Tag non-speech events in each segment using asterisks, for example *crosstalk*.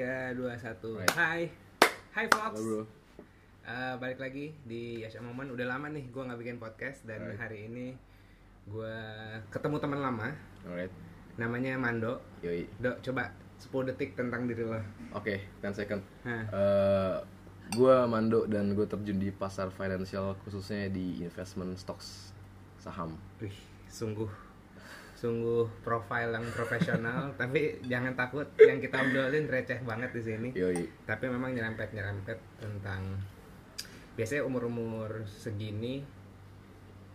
Tiga, dua, satu. Right. Hai, Hai Fox. Halo bro. Eh, balik lagi di Yasha Moment. Udah lama nih gue nggak bikin podcast dan Right. hari ini gue ketemu teman lama. Alright. Namanya Mando. Yoi. Dok, coba 10 detik tentang diri lo. Oke, 10 second. Hah. Eh, gua Mando dan gue terjun di pasar financial khususnya di investment stocks saham. Wih, sungguh sungguh profile yang profesional *laughs* tapi jangan takut yang kita obrolin receh banget di sini Yoi. tapi memang nyerempet nyerempet tentang biasanya umur umur segini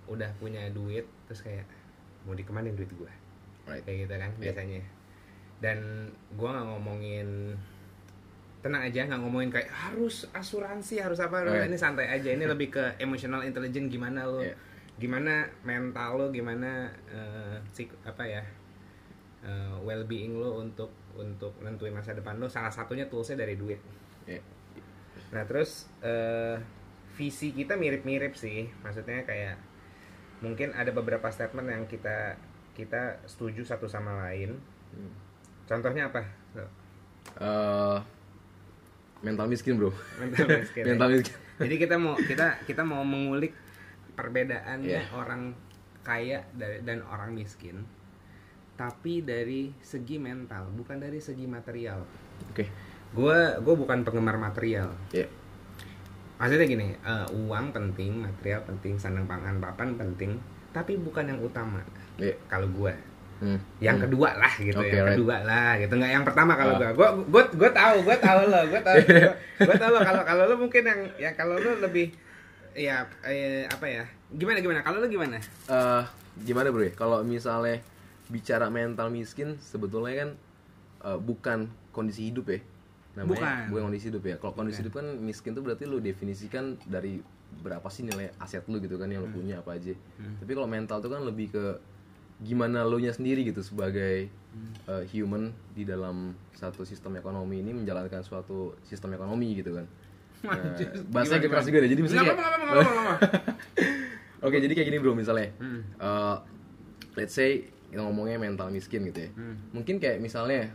udah punya duit terus kayak mau dikemanin duit gua Right. kayak gitu kan Iya. biasanya dan gua nggak ngomongin tenang aja nggak ngomongin kayak harus asuransi harus apa iya. ini santai aja ini lebih ke emotional intelligence gimana lo Iya. Gimana mental lo gimana psik- apa ya eh, well being lo untuk untuk nentuin masa depan lo salah satunya toolsnya dari duit Iya. nah terus eh, visi kita mirip-mirip sih maksudnya kayak mungkin ada beberapa statement yang kita kita setuju satu sama lain Hmm. contohnya apa Eh, mental miskin bro. mental miskin *laughs* ya? mental miskin. jadi kita mau kita kita mau mengulik perbedaannya Iya. orang kaya dan orang miskin tapi dari segi mental bukan dari segi material Oke. gue gue bukan penggemar material Iya. maksudnya gini eh, uang penting material penting sandang pangan papan penting tapi bukan yang utama Iya. kalau gue Hmm. yang Hmm. kedua lah gitu Oke, yang right. kedua lah gitu nggak yang pertama kalau Ah. gua gua gua gua tahu gua tahu lo gua tahu *laughs* gua tahu lo kalau kalau lo mungkin yang yang kalau lo lebih ya eh, apa ya gimana gimana kalau lo gimana Eh, gimana bro ya? Kalau misalnya bicara mental miskin sebetulnya kan eh, bukan kondisi hidup ya. Namanya Bukan. kondisi hidup ya. Kalau kondisi Bukan. hidup kan miskin tuh berarti lu definisikan dari berapa sih nilai aset lu gitu kan yang lu punya apa aja. Tapi kalau mental tuh kan lebih ke gimana lu nya sendiri gitu sebagai eh, human di dalam satu sistem ekonomi ini menjalankan suatu sistem ekonomi gitu kan. *laughs* Bahasa gimana, keras juga deh. Jadi misalnya apa-apa, apa-apa. *laughs* Oke, jadi kayak gini bro misalnya. Hmm. Eh, let's say kita ngomongnya mental miskin gitu ya. Hmm. Mungkin kayak misalnya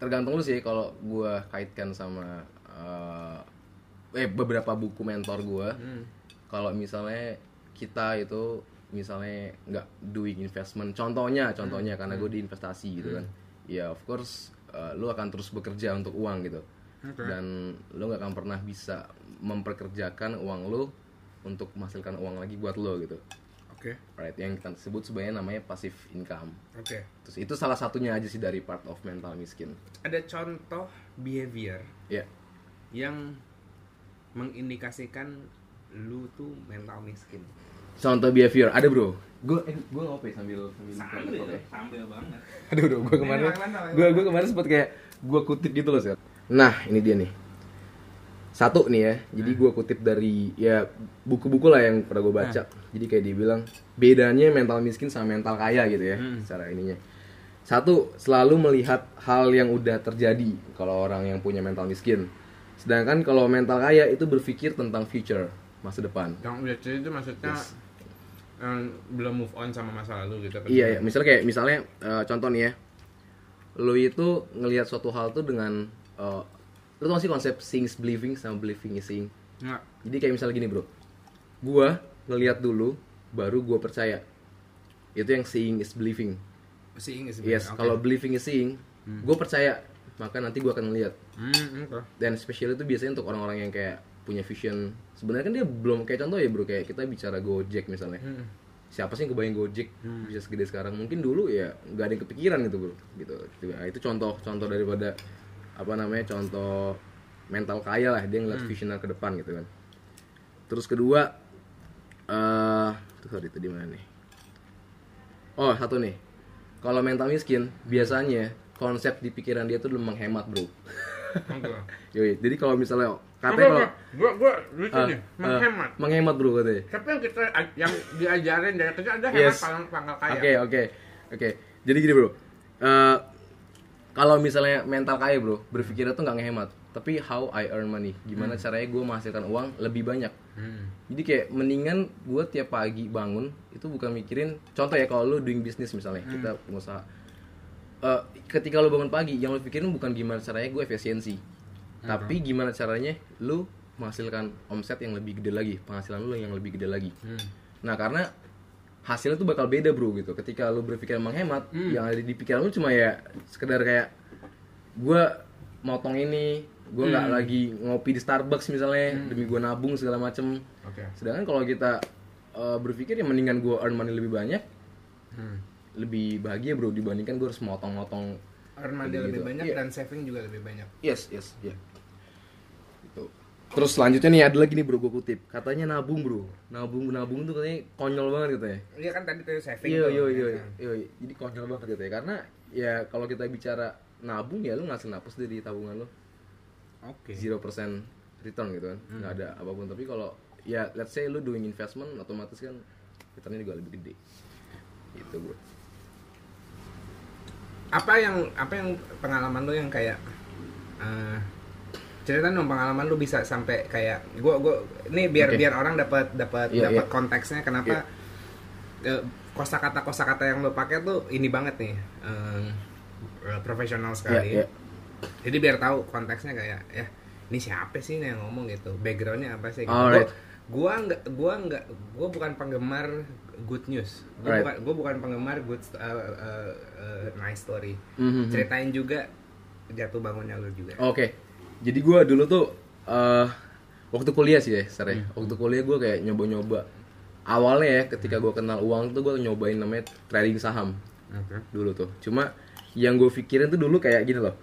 tergantung lu sih kalau gua kaitkan sama eh, eh beberapa buku mentor gua. Hmm. Kalau misalnya kita itu misalnya nggak doing investment, contohnya, contohnya karena gue di investasi gitu kan. Ya of course eh, lu akan terus bekerja untuk uang gitu. Oke. Dan lu nggak akan pernah bisa memperkerjakan uang lu untuk menghasilkan uang lagi buat lo gitu. Oke. Right yang kita sebut sebenarnya namanya passive income. Oke. Terus itu salah satunya aja sih dari part of mental miskin. Ada contoh behavior ya. yang mengindikasikan lu tuh mental miskin. Contoh behavior ada bro. Gue eh, gue ngopi sambil sambil buka laptop ya. sambil banget. Aduh bro gue kemarin gue gue kemarin sempet kayak gue kutip gitu loh sih nah ini dia nih. Satu nih ya. Jadi gue kutip dari ya buku-buku lah yang pernah gue baca. Jadi kayak dia bilang bedanya mental miskin sama mental kaya gitu ya Hmm. secara ininya. Satu selalu melihat hal yang udah terjadi kalau orang yang punya mental miskin. Sedangkan kalau mental kaya itu berpikir tentang future masa depan. Yang udah cerita itu maksudnya Yes. em, belum move on sama masa lalu gitu Iya, iya. misalnya kayak misalnya eh, contoh nih ya. Lu itu ngelihat suatu hal tuh dengan eh, lu tau gak sih konsep seeing is believing sama believing is seeing. nggak Jadi kayak misalnya gini, Bro. Gua ngelihat dulu baru gua percaya. Itu yang seeing is believing. seeing is Yes, oke. kalau believing is seeing, gua percaya, maka nanti gua akan ngelihat. hmm, oke. Dan especially itu biasanya untuk orang-orang yang kayak punya vision. Sebenarnya kan dia belum kayak contoh ya, Bro, kayak kita bicara Gojek misalnya. Hmm. siapa sih yang kebayang Gojek bisa segede sekarang mungkin dulu ya nggak ada yang kepikiran gitu bro gitu nah, itu contoh contoh daripada apa namanya contoh mental kaya lah dia ngeliat visioner ke depan gitu kan. Terus kedua eh tuh sorry itu di mana nih? Oh satu nih. Kalau mental miskin biasanya konsep di pikiran dia tuh menghemat bro. *laughs* Yoi, jadi kalau misalnya katanya kalau gua gua lucu ah, nih. ah, menghemat. menghemat bro katanya. Tapi yang kita yang diajarin dari kecil ada hemat Yes. pangkal kaya. Oke oke oke. Jadi gini bro, Eh, kalau misalnya mental kaya bro, berpikirnya tuh nggak ngehemat, tapi how I earn money, gimana caranya gue menghasilkan uang lebih banyak. Hmm. Jadi kayak mendingan gue tiap pagi bangun itu bukan mikirin, contoh ya kalau lu doing business misalnya, kita pengusaha, eh, ketika lo bangun pagi yang lo pikirin bukan gimana caranya gue efisiensi. Tapi gimana caranya lo menghasilkan omset yang lebih gede lagi penghasilan lo yang lebih gede lagi. Hmm. nah karena hasilnya tuh bakal beda bro gitu ketika lo berpikir menghemat yang ada di pikiran lo cuma ya sekedar kayak gue motong ini gue nggak lagi ngopi di Starbucks misalnya demi gue nabung segala macem Oke. sedangkan kalau kita eh, berpikir ya mendingan gue earn money lebih banyak Hmm. lebih bahagia bro dibandingkan gue harus motong-motong Earn money lebih banyak Iya. dan saving juga lebih banyak. yes yes ya Gitu. Terus selanjutnya nih ada lagi nih bro gue kutip. Katanya nabung bro. Nabung nabung tuh katanya konyol banget katanya Iya kan tadi tuh saving. iya iya ya iya kan? iya jadi konyol banget gitu ya. Karena ya kalau kita bicara nabung ya lu ngasih napas deh di tabungan lo Oke. 0% return gitu kan. Nggak ada apa pun. Tapi kalau ya let's say lu doing investment otomatis kan returnnya juga lebih gede. Gitu bro. Apa yang apa yang pengalaman lo yang kayak eh cerita dong pengalaman lu bisa sampai kayak gua gua ini biar Oke. biar orang dapat dapat Iya, dapat iya. konteksnya kenapa eh, kosakata kosakata yang lo pakai tuh ini banget nih eh, profesional sekali. Iya, iya. Jadi biar tahu konteksnya kayak ya ini siapa sih nih yang ngomong gitu, backgroundnya apa sih? Gitu. Alright. Gua, gua nggak gua nggak gua bukan penggemar good news. Gua Right. bukan gua bukan penggemar good uh, uh, uh, nice story. Mhm. Ceritain juga jatuh bangunnya lu juga. Oke, jadi gue dulu tuh eh waktu kuliah sih ya, Sar, ya. Waktu kuliah gue kayak nyoba-nyoba. Awalnya ya, ketika gue kenal uang tuh gue nyobain namanya trading saham Oke. dulu tuh. Cuma yang gue pikirin tuh dulu kayak gini loh.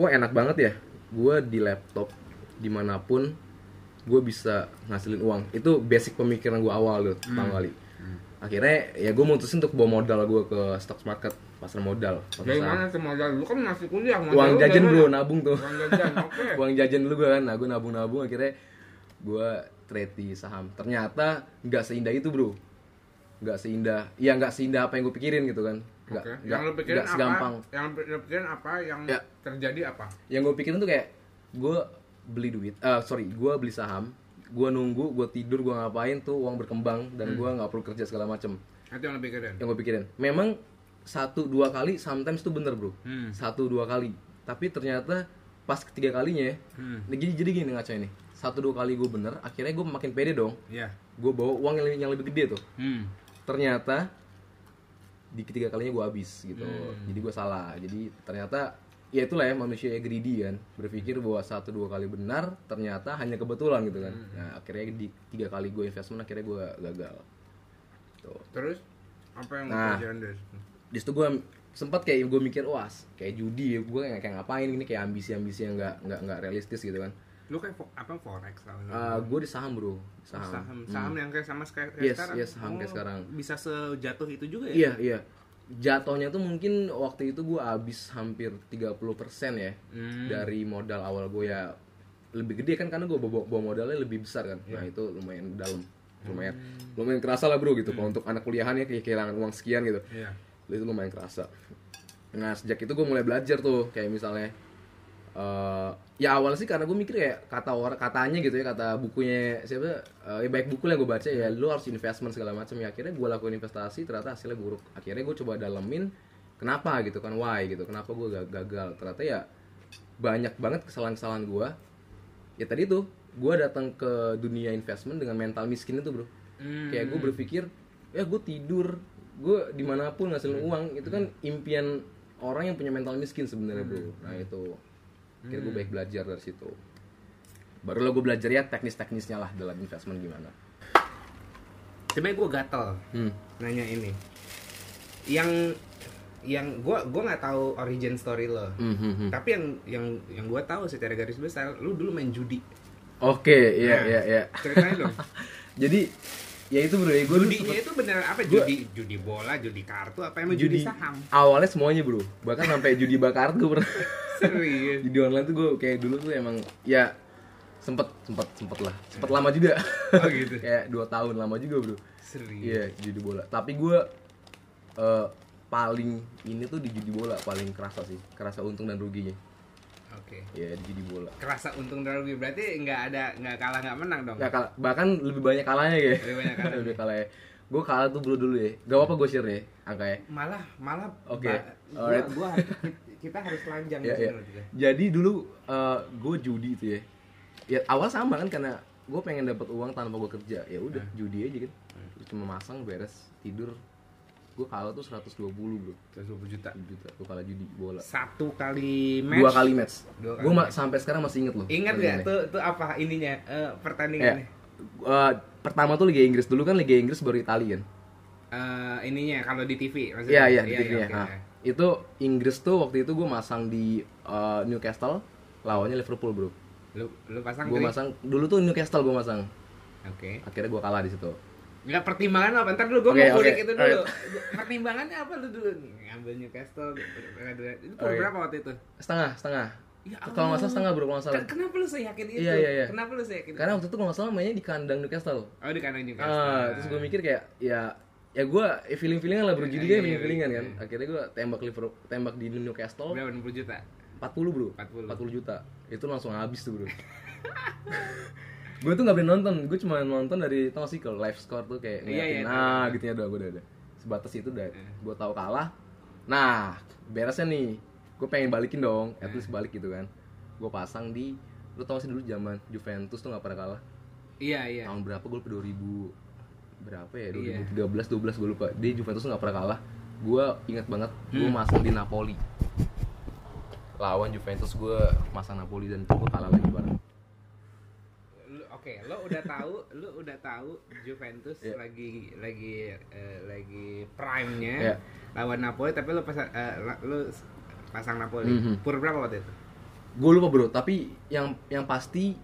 Wah enak banget ya, gue di laptop di mana pun gue bisa ngasilin uang. Itu basic pemikiran gue awal tuh, pertama kali. Akhirnya ya gue mutusin untuk bawa modal gue ke stock market, pasar modal. pasar Dari saham. mana tuh modal lu kan masih kuliah modal Uang lu jajan bro, mana? nabung tuh. Uang jajan, oke. *laughs* uang jajan dulu gue kan nah gue nabung nabung akhirnya gue trade di saham ternyata nggak seindah itu bro nggak seindah ya nggak seindah apa yang gue pikirin gitu kan nggak nggak Yang lu pikirin apa? segampang Yang lu pikirin apa? Yang Ya. terjadi apa? yang gue pikirin tuh kayak gue beli duit ah sorry gue beli saham gue nunggu gue tidur gue ngapain tuh uang berkembang Hmm. dan gue nggak perlu kerja segala macem Itu yang lu pikirin. yang gue pikirin memang satu dua kali sometimes tuh bener bro Hmm. satu dua kali tapi ternyata pas ketiga kalinya Hmm. nah, jadi jadi gini ngaco ini satu dua kali gue bener akhirnya gue makin pede dong Iya. gue bawa uang yang, yang lebih gede tuh Hmm. ternyata di ketiga kalinya gue habis gitu Hmm. jadi gue salah jadi ternyata ya itulah ya manusia yang greedy kan berpikir bahwa satu dua kali benar ternyata hanya kebetulan gitu kan Hmm. nah akhirnya di tiga kali gue investment akhirnya gue gagal tuh Terus apa yang Nah. pelajarin dari? Di situ gue sempat kayak gue mikir wah kayak judi ya gue kayak, kayak ngapain ini kayak ambisi ambisi yang nggak nggak nggak realistis gitu kan Lu kayak fo- apa forex tau Ah, gue di saham bro saham, saham saham yang kayak sama kayak Yes, sekarang. yes, saham kayak sekarang. Bisa sejatuh itu juga ya? Iya, iya. Jatuhnya tuh mungkin waktu itu gue habis hampir 30% ya Hmm. dari modal awal gue ya lebih gede kan karena gue bawa, bawa modalnya lebih besar kan. Iya. Nah, itu lumayan dalam. Lumayan Hmm. lumayan kerasa lah bro gitu kalau untuk anak kuliahannya kayak kehilangan uang sekian gitu. Iya. Itu lumayan kerasa. Nah, sejak itu gue mulai belajar tuh kayak misalnya eh ya awal sih karena gue mikir kayak kata orang katanya gitu ya kata bukunya siapa eh, ya baik buku yang gue baca ya lu harus investment segala macam. Ya akhirnya gue lakuin investasi ternyata hasilnya buruk. Akhirnya gue coba dalemin kenapa gitu kan why gitu kenapa gue gagal. Ternyata ya banyak banget kesalahan-kesalahan gue ya tadi tuh gue datang ke dunia investment dengan mental miskin itu bro. Hmm. kayak gue berpikir ya gue tidur gue di mana pun ngasilin uang itu kan impian orang yang punya mental miskin sebenarnya bro nah itu kira gue baik belajar dari situ baru lo gue belajar ya teknis-teknisnya lah dalam investment gimana Sebenernya gue gatel hmm. nanya ini. Yang yang gue gue nggak tahu origin story lo. Hmm, hmm, hmm. Tapi yang yang yang gue tahu secara garis besar, lu dulu main judi. oke iya Nah, iya iya Ceritain dong. *laughs* jadi ya itu bro ya gue Judinya itu beneran apa? Gua- Judi judi bola, judi kartu, apa emang judi, judi saham? awalnya semuanya bro bahkan sampai judi bakar tuh pernah *laughs* Serius. judi online tuh gue kayak dulu tuh emang ya sempet sempet sempet lah sempet lama juga Oh, gitu. *laughs* kayak dua tahun lama juga bro Serius. Iya, judi bola. Tapi gue eh, paling ini tuh di judi bola paling kerasa sih, kerasa untung dan ruginya. Oke. Iya di judi bola. Kerasa untung dan rugi berarti nggak ada nggak kalah nggak menang dong. Nggak kalah- bahkan lebih banyak kalahnya kayak. Lebih banyak kalahnya. *laughs* lebih kalah. Gue kalah tuh bro dulu ya. Gak apa-apa gue share ya. angkanya malah malah Oke, ba- gua, alright. gua kita harus telanjang *laughs* di sini iya. menurut gue. Jadi dulu gue judi itu ya. Ya awal sama kan karena gue pengen dapat uang tanpa gue kerja. Ya udah judi aja kan. Cuma masang beres tidur. Gue kalah tuh 120 bro. 120 juta. Juta. Gue kalah judi bola. Satu kali match. Dua kali match. Gue match. sampai sekarang masih inget loh. Ingat gak tuh tuh apa ininya eh, pertandingannya? Ya, eh, pertama tuh Liga Inggris dulu kan Liga Inggris baru Italia kan. Eh, ininya kalau di TV maksudnya. Iya iya di TV -nya. oke. Nah, itu Inggris tuh waktu itu gue masang di eh, Newcastle lawannya Liverpool bro. Lu lu pasang Gue masang dulu tuh Newcastle gue masang. Oke. Akhirnya gue kalah di situ. Enggak pertimbangan apa? Ntar dulu gue Oke, mau kulik oke, itu dulu. alright. Pertimbangannya apa lu dulu? Ngambil Newcastle. Itu per Oke. berapa waktu itu? Setengah setengah. Ya Kalau nggak salah setengah bro kalau nggak salah. Ken- Kenapa lu seyakin itu? Iya, iya, iya. Kenapa lu seyakin? Karena waktu itu kalau nggak salah mainnya di kandang Newcastle. Oh di kanan Newcastle. Ah, terus gue mikir kayak ya ya gue eh, feeling feelingan lah bro jadi Iya, kayak iya, feeling feelingan iya. kan akhirnya gue tembak Liverpool tembak di Newcastle Berapa 60 juta? 40 bro 40. 40 juta itu langsung habis tuh bro *laughs* gue tuh nggak boleh nonton. Gue cuma nonton dari tau gak sih kalau live score tuh kayak Iya, iya, ngeliatin tahu, nah gitu ya udah gue udah udah. Sebatas itu udah Iya. gue tahu kalah. Nah beresnya nih. Gue pengen balikin dong at Iya. least balik gitu kan. Gue pasang di lu tau gak sih dulu zaman Juventus tuh nggak pernah kalah? Iya iya. tahun berapa gue lupa 2000 berapa ya? Iya. 2013 12 gue lupa. Dia Juventus tuh nggak pernah kalah. Gue ingat banget gue Hmm. masang di Napoli. Lawan Juventus gue masang Napoli dan gue kalah lagi bareng Oke, lo udah tahu, lu udah tahu Juventus Iya. lagi lagi eh, lagi prime-nya Iya. lawan Napoli tapi lu pasang eh, la- lu s- pasang Napoli. Mhm. Pur berapa waktu itu? gue lupa bro tapi yang yang pasti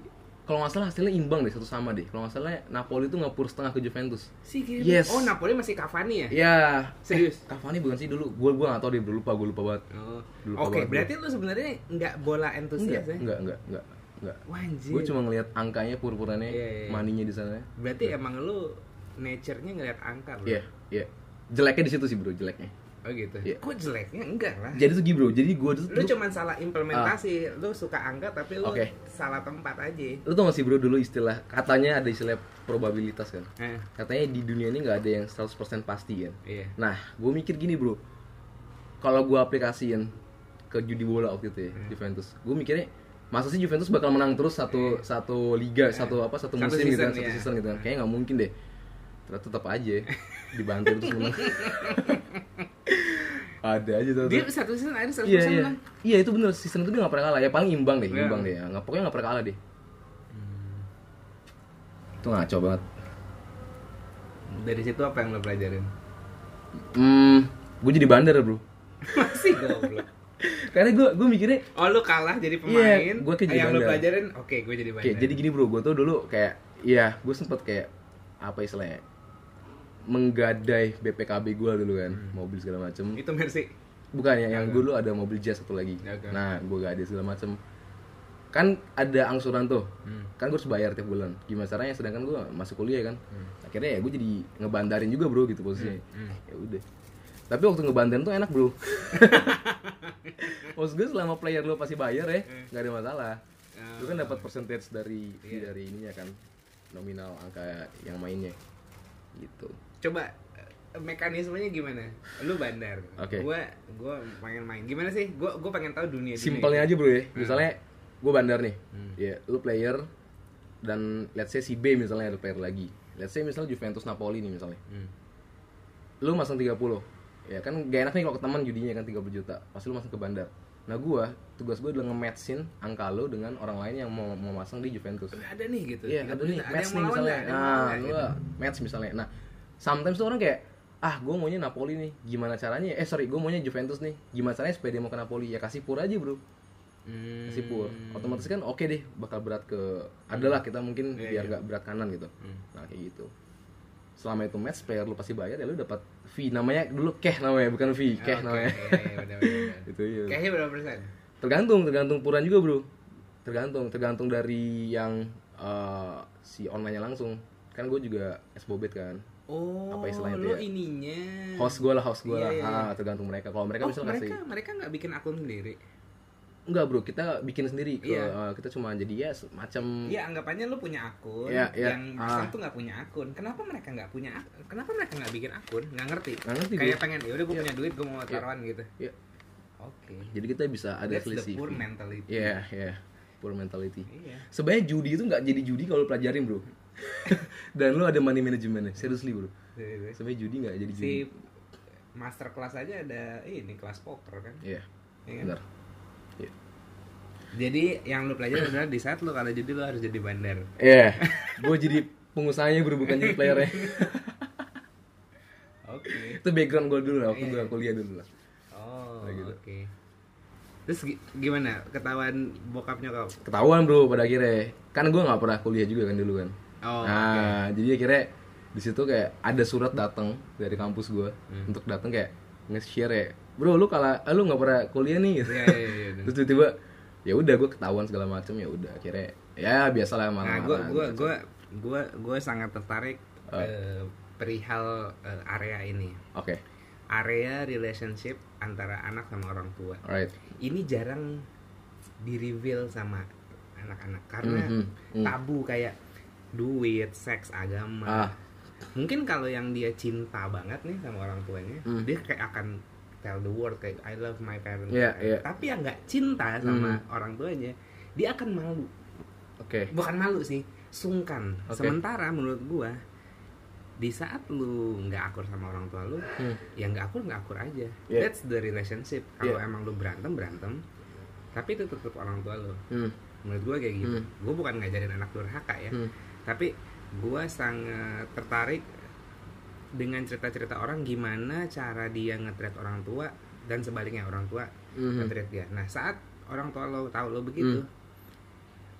kalau nggak salah hasilnya imbang deh satu sama deh kalau nggak salah Napoli tuh ngepur setengah ke Juventus Si Yes. Oh, Napoli masih Cavani ya? ya Serius? Cavani bukan sih dulu gue gue nggak tahu deh lupa gue lupa banget Oh. Oke, banget berarti lu sebenarnya nggak bola entusias ya? enggak enggak enggak enggak Wah, anjir. gue cuma ngeliat angkanya pur-purannya Iya, iya, iya. maninya di sana Berarti emang lu nature-nya ngeliat angka, bro. Iya, iya. Jeleknya di situ sih bro, jeleknya. Oh gitu. Iya. Kok jeleknya enggak lah. Jadi tuh gini bro, jadi gue tuh, Lu cuman salah implementasi. Lu suka angka tapi lu Oke. salah tempat aja. lu tau gak sih bro dulu istilah katanya ada istilah probabilitas kan. Eh, Katanya di dunia ini nggak ada yang 100% pasti kan. iya. Nah, gue mikir gini bro, kalau gue aplikasiin ke judi bola waktu itu ya, Hmm. Juventus, gue mikirnya masa sih Juventus bakal menang terus satu satu liga, satu apa satu Satu musim gitu season, kan, satu iya. season gitu kan. Kayaknya nggak mungkin deh. Ternyata tetap aja dibantu terus menang. *laughs* ada aja tuh. Dia satu season ada 100% Iya iya. menang. Iya itu bener season itu dia nggak pernah kalah ya paling imbang deh Iya. imbang deh ya nggak pokoknya nggak pernah kalah deh. Itu ngaco banget. Dari situ apa yang lo pelajarin? Hmm, gue jadi bandar bro. *laughs* Masih goblok. Karena gue gue mikirnya Oh lu kalah jadi pemain. Iya, gua kayak yang lu pelajarin, oke gue jadi bandar. kayak jadi gini bro, gue tuh dulu kayak iya gue sempet kayak apa istilahnya menggadai BPKB gue dulu kan mobil segala macem Itu Mercy. bukan ya yang dulu ada mobil jazz satu lagi Oke. nah gue gadai segala macem kan ada angsuran tuh Hmm. kan gue harus bayar tiap bulan gimana caranya sedangkan gue masuk kuliah kan Hmm. akhirnya ya gue jadi ngebandarin juga bro gitu posisinya Hmm. ya udah tapi waktu ngebandarin tuh enak bro *laughs* maksud gue selama player lo pasti bayar ya nggak ada masalah Ah. lu kan dapat percentage dari Iya. dari ininya kan nominal angka yang mainnya gitu Coba eh, mekanismenya gimana? Lu bandar. Oke. Gua gua pengen main. Gimana sih? Gua gua pengen tahu dunia simpelnya aja bro ya misalnya gue bandar nih Hmm. ya lu player dan let's say si B misalnya ada player lagi let's say misalnya Juventus Napoli nih misalnya Hmm. lu masang 30 ya kan gak enak nih kalau ke teman judinya kan 30 juta pasti lu masang ke bandar nah gua tugas gue adalah nge-matchin angka lu dengan orang lain yang mau mau masang di Juventus Ada nih gitu. Iya, 30 ada nih match nih misalnya. Ada Nah, lu nggak? match misalnya. Nah, sometimes tuh orang kayak ah gue maunya Napoli nih gimana caranya eh sorry gue maunya Juventus nih gimana caranya supaya dia mau ke Napoli ya kasih pur aja bro Hmm. kasih pur otomatis kan oke deh bakal berat ke adalah kita mungkin Iya, biar iya. gak berat kanan gitu Hmm. nah kayak gitu selama itu match player lu pasti bayar ya lu dapat fee namanya dulu keh namanya bukan fee Oke, keh namanya benar, benar. *laughs* itu ya Kayaknya berapa persen? tergantung tergantung puran juga bro tergantung tergantung dari yang eh, si online nya langsung kan gue juga es bobet kan Oh, Apa istilahnya itu ya? ininya. host gue lah host gue Iya, lah iya, iya. ah tergantung mereka kalau mereka oh, bisa mereka kasih mereka nggak bikin akun sendiri. Enggak bro kita bikin sendiri ke Iya. eh, kita cuma jadi ya semacam Iya anggapannya lu punya akun Iya, iya. yang Masang Ah. tuh nggak punya akun. Kenapa mereka nggak punya akun? Kenapa mereka nggak bikin akun? Nggak ngerti. Nggak ngerti, Kayak bro. pengen ya udah gue Iya. punya duit gue mau taruhan gitu. Iya. Oke. jadi kita bisa ada That's the selisih poor mentality. Iya, iya. Poor mentality. Iya. Sebenarnya judi itu nggak jadi judi kalau lu pelajarin, Bro. *laughs* Dan lu ada money managementnya. Seriously, Bro. Sebenarnya judi nggak jadi judi. Si master kelas aja ada ini kelas poker kan. Iya. Iya kan? Benar. Jadi yang lu pelajari adalah di saat lu kalau judi lu harus jadi bandar. Iya. *laughs* Gue jadi pengusahanya, Bro, bukan jadi playernya. *laughs* Oke. itu background gue dulu lah, waktu Iya. gue kuliah dulu lah. Oh, Kayak gitu. oke. Terus gi- gimana ketahuan bokapnya kau? Ketahuan, Bro, pada akhirnya. Kan gue nggak pernah kuliah juga kan dulu kan. Oh, nah, jadi akhirnya di situ kayak ada surat datang dari kampus gue Hmm. untuk datang kayak nge-share ya. Bro, lu kalau eh, lu nggak pernah kuliah nih. Iya, iya, iya. *laughs* Terus tiba-tiba ya udah gue ketahuan segala macam ya udah akhirnya ya biasalah malah Nah, gua gua gua gua gua sangat tertarik Oh. eh, perihal eh, area ini. oke Area relationship antara anak sama orang tua. alright Ini jarang di reveal sama anak-anak karena Mhm, mhm. tabu kayak duit, seks, agama. Ah. Mungkin kalau yang dia cinta banget nih sama orang tuanya, Hmm. dia kayak akan tell the world kayak I love my parents. Iya, iya. Tapi yang nggak cinta sama Hmm. orang tuanya, dia akan malu. oke Bukan malu sih, sungkan. Oke. Sementara menurut gua di saat lu nggak akur sama orang tua lu, Hmm. ya nggak akur nggak akur aja. Yeah. That's the relationship. Kalau Yeah. emang lu berantem berantem, tapi itu tetap orang tua lu. Hmm. Menurut gua kayak gitu. Hmm. Gua bukan ngajarin anak durhaka ya, Hmm. tapi gua sangat tertarik dengan cerita-cerita orang gimana cara dia nge-treat orang tua dan sebaliknya orang tua Mhm. nge-treat dia. Nah saat orang tua lo tahu lo begitu, Hmm.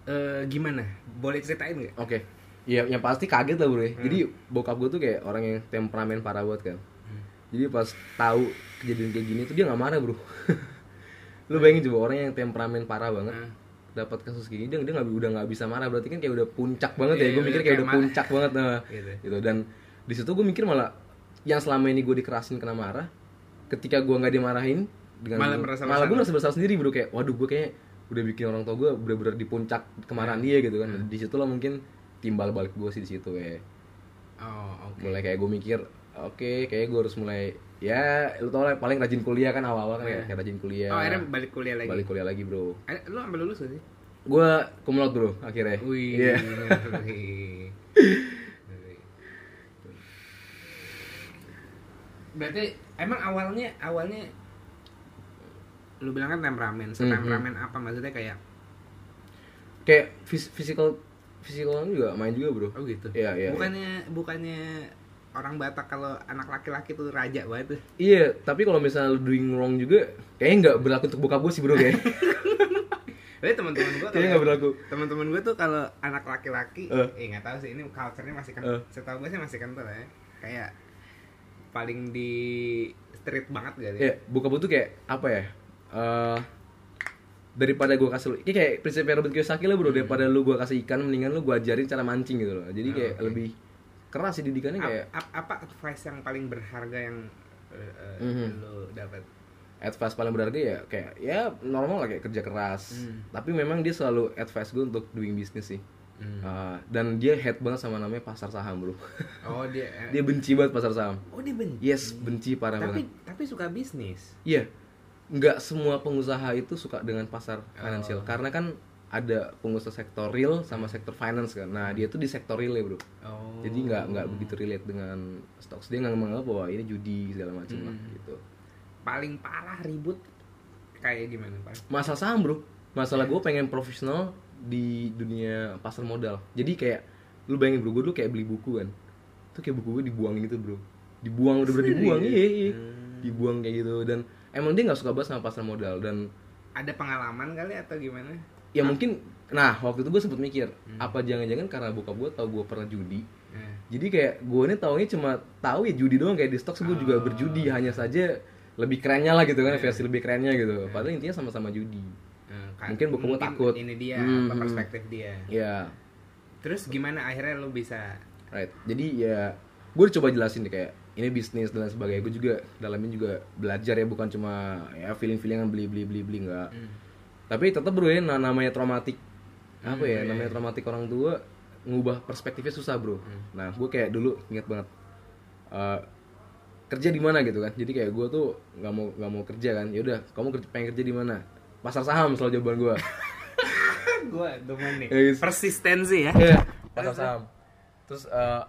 eh, gimana? Boleh ceritain nggak? Oke. Ya, yang pasti kaget lah bro. ya. Hmm. Jadi bokap gue tuh kayak orang yang temperamen parah banget kan. Hmm. Jadi pas tahu kejadian kayak gini tuh dia nggak marah bro. *laughs* Lu bayangin coba orang yang temperamen parah banget Nah, dapat kasus kayak gini dia, dia nggak udah nggak bisa marah berarti kan kayak udah puncak banget ya. Iya, Gue mikir kayak kayak udah puncak banget nah. gitu. Gitu dan di situ gue mikir malah yang selama ini gue dikerasin kena marah ketika gue nggak dimarahin dengan Malah merasa malah gue merasa bersalah sendiri bro kayak waduh gue kayak udah bikin orang tua gue bener-bener di puncak kemarahan dia gitu kan di situ lah mungkin timbal balik gue sih di situ kayak Oh, oke. mulai kayak gue mikir oke kayak gue harus mulai ya lu tau lah paling rajin kuliah kan awal-awal kan Iya. kayak, rajin kuliah Oh, akhirnya balik kuliah lagi. balik kuliah lagi bro Eh, lu sampai lulus gak sih? gue kumlot bro akhirnya Wih. Iya. *laughs* wih. Berarti emang awalnya awalnya lu bilang kan temperamen, setemperamen apa maksudnya kayak kayak fis physical physical juga main juga bro oh gitu. Iya, iya, Bukannya bukannya orang Batak kalau anak laki-laki tuh raja banget tuh. iya tapi kalau misalnya lu doing wrong juga kayaknya nggak berlaku untuk bokap gue sih bro kayak *laughs* Tapi teman-teman gua kayaknya nggak berlaku teman-teman gue tuh kalau anak laki-laki Eh. eh nggak tahu sih ini culture-nya masih kan Eh. setahu gue sih masih kental ya kayak paling di street banget gak sih Iya, bokap gue tuh kayak apa ya? eh daripada gue kasih lu- kayak, kayak prinsip Robert Kiyosaki lah bro daripada lu gue kasih ikan mendingan lu gue ajarin cara mancing gitu loh jadi Oh, kayak oke. lebih keras sih didikannya kayak ap- apa advice yang paling berharga yang eh, eh, Mhm. lo dapat advice paling berharga ya kayak ya normal lah kayak kerja keras Hmm. tapi memang dia selalu advice gue untuk doing business sih Eh, dan dia head banget sama namanya pasar saham bro. Oh *laughs* dia eh, dia benci banget pasar saham. Oh dia benci? Yes benci parah tapi banget. tapi suka bisnis? Iya, nggak semua pengusaha itu suka dengan pasar finansial Oh. karena kan ada pengusaha sektor real sama sektor finance kan. Nah dia tuh di sektor real ya bro. oh. Jadi nggak nggak begitu relate dengan stocks. Dia nggak menganggap bahwa ini judi segala macam lah Hmm. gitu. paling parah ribut kayak gimana pak? Masalah saham bro, masalah gue pengen profesional di dunia pasar modal. Jadi kayak lu bayangin bro, gue dulu kayak beli buku kan, tuh kayak buku gue dibuang gitu bro, dibuang udah bener dibuang. Iya, iya. Hmm. dibuang kayak gitu. Dan emang dia nggak suka banget sama pasar modal. Dan ada pengalaman kali atau gimana? Ya mungkin nah waktu itu gue sempet mikir Hmm. apa jangan-jangan karena bokap gue tau gue pernah judi? Eh, jadi kayak gue ini taunya cuma tahu ya judi doang kayak di stok gue juga Oh. berjudi. Hanya saja lebih kerennya lah gitu kan Iya. versi lebih kerennya gitu. Padahal intinya sama-sama judi kan- Mungkin bokap gua takut. ini dia Hmm, apa perspektif dia. Ya. Terus gimana akhirnya lo bisa right. Jadi ya gue coba jelasin deh kayak ini bisnis dan sebagainya. Gue juga dalamnya juga belajar ya bukan cuma ya feeling feelingan beli beli beli beli nggak. Hmm. tapi tetap bro ya nah, namanya traumatik apa Hmm, ya iya, namanya iya. traumatik orang tua ngubah perspektifnya susah bro. Hmm. nah gue kayak dulu ingat banget eh, kerja di mana gitu kan. Jadi kayak gue tuh nggak mau nggak mau kerja kan. Ya udah kamu kerja, pengen kerja di mana pasar saham selalu jawaban gue *laughs* gue demen nih Ya, guys. persistensi ya Iya, *laughs* pasar saham. Terus eh,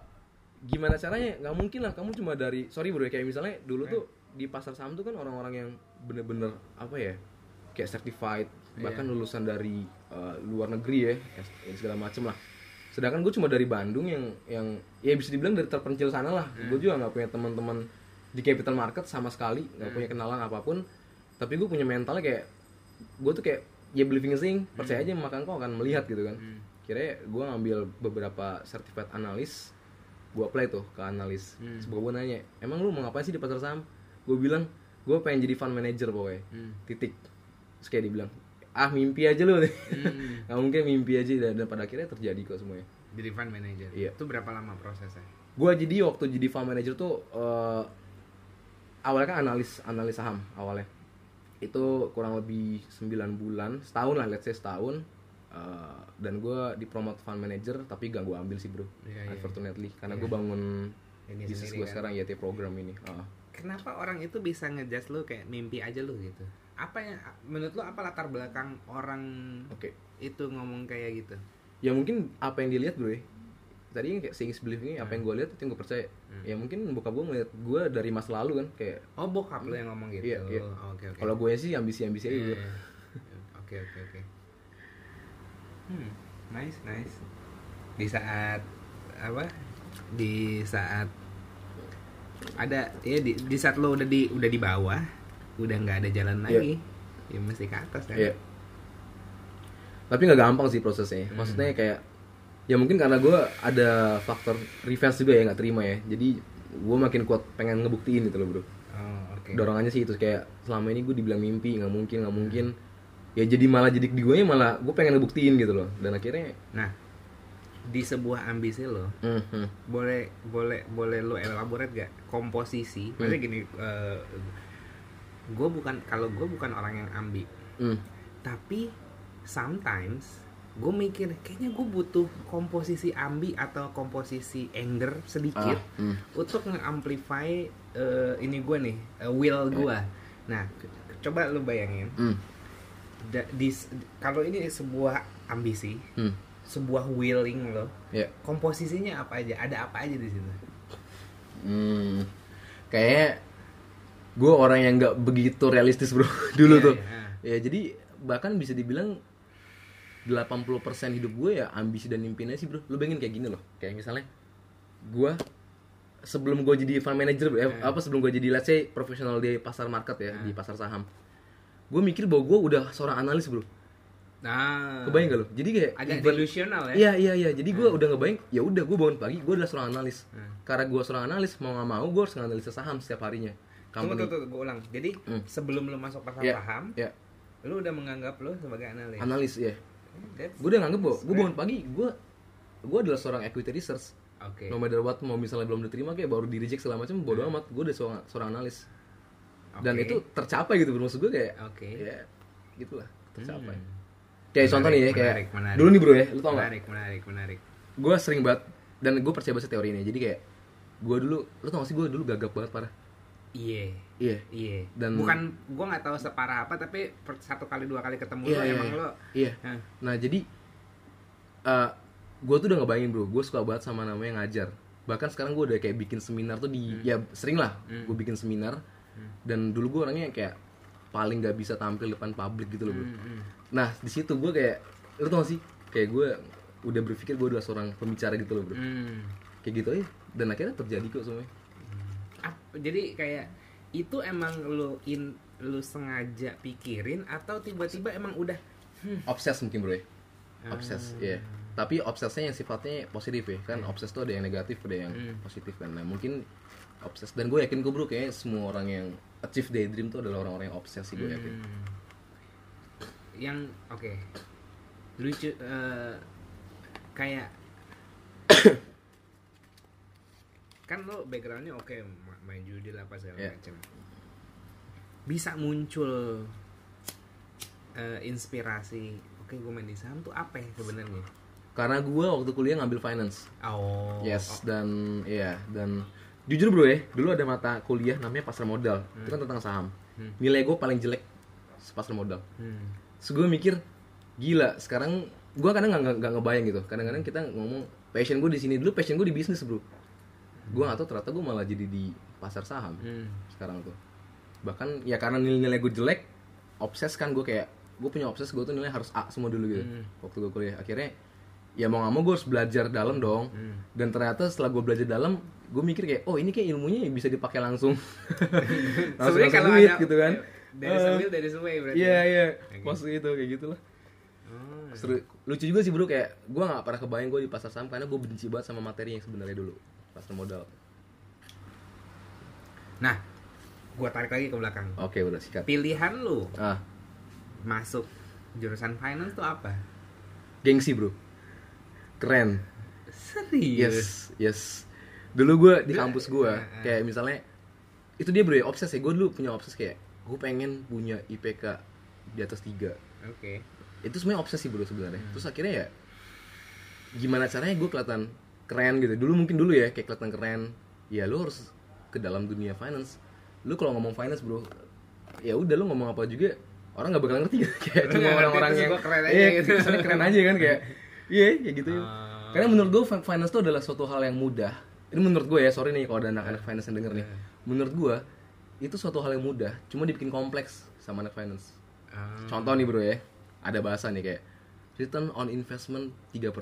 gimana caranya? Nggak mungkin lah kamu cuma dari sorry bro ya, kayak misalnya dulu tuh di pasar saham tuh kan orang-orang yang bener-bener apa ya kayak certified bahkan lulusan dari eh, luar negeri ya, ya segala macem lah. Sedangkan gue cuma dari Bandung yang yang ya bisa dibilang dari terpencil sana lah. Gue juga nggak punya teman-teman di capital market sama sekali, nggak punya kenalan apa pun. Tapi gue punya mentalnya kayak gue tuh kayak ya believing a thing, percaya aja maka engkau akan melihat gitu kan. Kira gue ngambil beberapa certified analis gue apply tuh ke analis. Hmm. Terus gue nanya emang lu mau ngapain sih di pasar saham? Gue bilang gue pengen jadi fund manager pokoknya. Hmm. titik. Terus kayak dibilang ah mimpi aja lu. Hmm. *laughs* nggak mungkin mimpi aja dan, dan pada akhirnya terjadi kok semuanya. Jadi fund manager. Iya. itu berapa lama prosesnya? Gue jadi waktu jadi fund manager tuh eh, awalnya kan analis analis saham awalnya itu kurang lebih 9 bulan setahun lah let's say setahun. Eh, dan gue dipromot fund manager tapi gak gue ambil sih bro. Iya, iya. unfortunately karena gue bangun Ini bisnis sendiri gue kan. sekarang YT program ini. Ah. kenapa orang itu bisa ngejudge lu kayak mimpi aja lu gitu? Apa yang menurut lu apa latar belakang orang oke. itu ngomong kayak gitu? Ya mungkin apa yang dilihat bro ya tadi kan kayak seeing believing apa yang gue lihat itu yang gue percaya Hmm. ya mungkin bokap gue ngeliat gue dari masa lalu kan kayak oh bokap lu yang ngomong gitu Iya, iya. Oh, oke oke kalau gue sih ambisi ambisi aja Iya, bro iya. oke oke oke hmm nice nice di saat apa di saat ada ya di, di saat lo udah di udah di bawah udah nggak ada jalan Iya. lagi ya mesti ke atas kan Iya. Tapi nggak gampang sih prosesnya. Hmm. Maksudnya kayak ya mungkin karena gue ada faktor revenge juga ya nggak terima ya. Jadi gue makin kuat pengen ngebuktiin gitu loh bro. oh oke Dorongannya sih itu kayak selama ini gue dibilang mimpi nggak mungkin nggak mungkin. Ya jadi malah jadi di gue malah gue pengen ngebuktiin gitu loh. Dan akhirnya nah di sebuah ambisi lo hmm, hmm, boleh boleh boleh lo elaborate gak komposisi maksudnya Hmm. gini gue bukan kalau gue bukan orang yang ambi hmm. tapi sometimes gue mikir kayaknya gue butuh komposisi ambi atau komposisi anger sedikit Ah, hmm. untuk nge-amplify eh, ini gue nih eh, will gue nah c- coba lu bayangin Hmm. da- di kalau ini sebuah ambisi Hmm. sebuah willing lo Ya. komposisinya apa aja ada apa aja di situ Hmm. Kayak gue orang yang nggak begitu realistis bro *laughs* dulu Iya, tuh. iya. Ya jadi bahkan bisa dibilang 80% hidup gue ya ambisi dan impiannya sih bro. Lu bayangin kayak gini loh. Kayak misalnya gue sebelum gue jadi fund manager bro, eh, apa sebelum gue jadi let's say profesional di pasar market ya di pasar saham. Gue mikir bahwa gue udah seorang analis bro. nah Kebayang gak lo? Jadi kayak agak even- delusional ya Iya iya iya. Jadi gue udah ngebayang. Ya udah gue bangun pagi. Gue adalah seorang analis. Hmm. Karena gue seorang analis mau nggak mau gue harus nganalisa saham setiap harinya. Tunggu, Company. tunggu, tunggu, gue ulang. Jadi Hmm. sebelum lu masuk pasar Iya, saham, iya. lu udah menganggap lu sebagai analis. Analis ya. That's- Gue udah nganggep bahwa gue bangun pagi. Gue gue adalah seorang equity research. Oke. No matter what mau misalnya belum diterima kayak baru di reject segala macam bodo amat. Gue udah seorang, seorang analis. Dan Oke. itu tercapai gitu bro. Maksud gue kayak Oke. ya gitulah tercapai. Hmm. Kayak Menarik, contoh nih ya kayak menarik, menarik. dulu nih bro ya, lu tau gak? Menarik, menarik, menarik. Gue sering banget dan gue percaya banget teori ini. Jadi kayak gue dulu, lu tau gak sih gue dulu gagap banget parah. Iya. Iya. Iya. Dan- bukan gua nggak tahu separah apa tapi satu kali dua kali ketemu Iya, lo iya, emang iya. lo Iya. Hah. Nah jadi eh gue tuh udah ngebayangin bro, gue suka banget sama namanya ngajar. Bahkan sekarang gue udah kayak bikin seminar tuh di, ya sering lah, Hmm. gue bikin seminar. Dan dulu gue orangnya kayak paling gak bisa tampil depan publik gitu loh bro. Hmm, Nah di situ gue kayak, lu tau gak sih? Kayak gue udah berpikir gue adalah seorang pembicara gitu loh bro. Hmm. Kayak gitu aja. Dan akhirnya terjadi kok semuanya. Jadi kayak itu emang lu in lu sengaja pikirin atau tiba-tiba emang udah hmm, Obses mungkin bro ya. Ah. Obses, iya. Tapi obsesnya yang sifatnya positif ya. Kan obses tuh ada yang negatif, ada yang Hmm. positif kan. Nah mungkin obses dan gue yakin kok bro kayak semua orang yang achieve daydream tuh adalah orang-orang yang obses sih gue yakin. Hmm. yang oke lucu eh, kayak kan lo backgroundnya oke ma- main judi lah apa segala Iya. macam. Bisa muncul eh, inspirasi oke gue main di saham tuh apa ya sebenarnya? Karena gue waktu kuliah ngambil finance. Oh. Yes dan iya dan jujur bro ya dulu ada mata kuliah namanya pasar modal. Itu kan tentang saham. Hmm. nilai gue paling jelek pasar modal. Hmm. so gue mikir gila sekarang gue kadang nggak nggak ngebayang gitu. Kadang-kadang kita ngomong passion gue di sini dulu passion gue di bisnis bro gue nggak tahu ternyata gue malah jadi di pasar saham Hmm. sekarang tuh bahkan ya karena nilai-nilai gue jelek obses kan gue kayak gue punya obses gue tuh nilai harus A semua dulu gitu Hmm. waktu gue kuliah akhirnya ya mau nggak mau gue harus belajar dalam dong Hmm. dan ternyata setelah gue belajar dalam gue mikir kayak oh ini kayak ilmunya bisa dipakai langsung *laughs* langsung kalau duit ada gitu kan dari Eh, sembil dari semua berarti iya iya Oke. pas itu kayak gitulah Oh. Seru, lucu juga sih bro kayak gue nggak pernah kebayang gue di pasar saham karena gue benci banget sama materi yang sebenarnya dulu pasar modal nah gue tarik lagi ke belakang oke udah sikat pilihan lu ah masuk jurusan finance tuh apa gengsi bro keren serius Yes, yes. Dulu gue di kampus gue Heeh. kayak misalnya itu dia bro ya obses ya. Gue dulu punya obses kayak gue pengen punya IPK di atas tiga. oke Itu sebenarnya obses sih bro sebenarnya. Hmm. Terus akhirnya ya gimana caranya gue kelihatan keren gitu. Dulu mungkin dulu ya kayak kelihatan keren. Ya lu harus ke dalam dunia finance. Lu kalau ngomong finance bro, ya udah lu ngomong apa juga orang nggak bakal ngerti gitu. *laughs* kayak cuma orang-orang yang keren aja iya, gitu. *laughs* keren aja kan kayak iya kayak gitu ya. Ah. Karena menurut gue finance itu adalah suatu hal yang mudah. Ini menurut gue ya, sorry nih kalau ada anak-anak finance yang denger nih. Menurut gue itu suatu hal yang mudah, cuma dibikin kompleks sama anak finance. Ah. Contoh nih bro ya, ada bahasa nih kayak return on investment 3%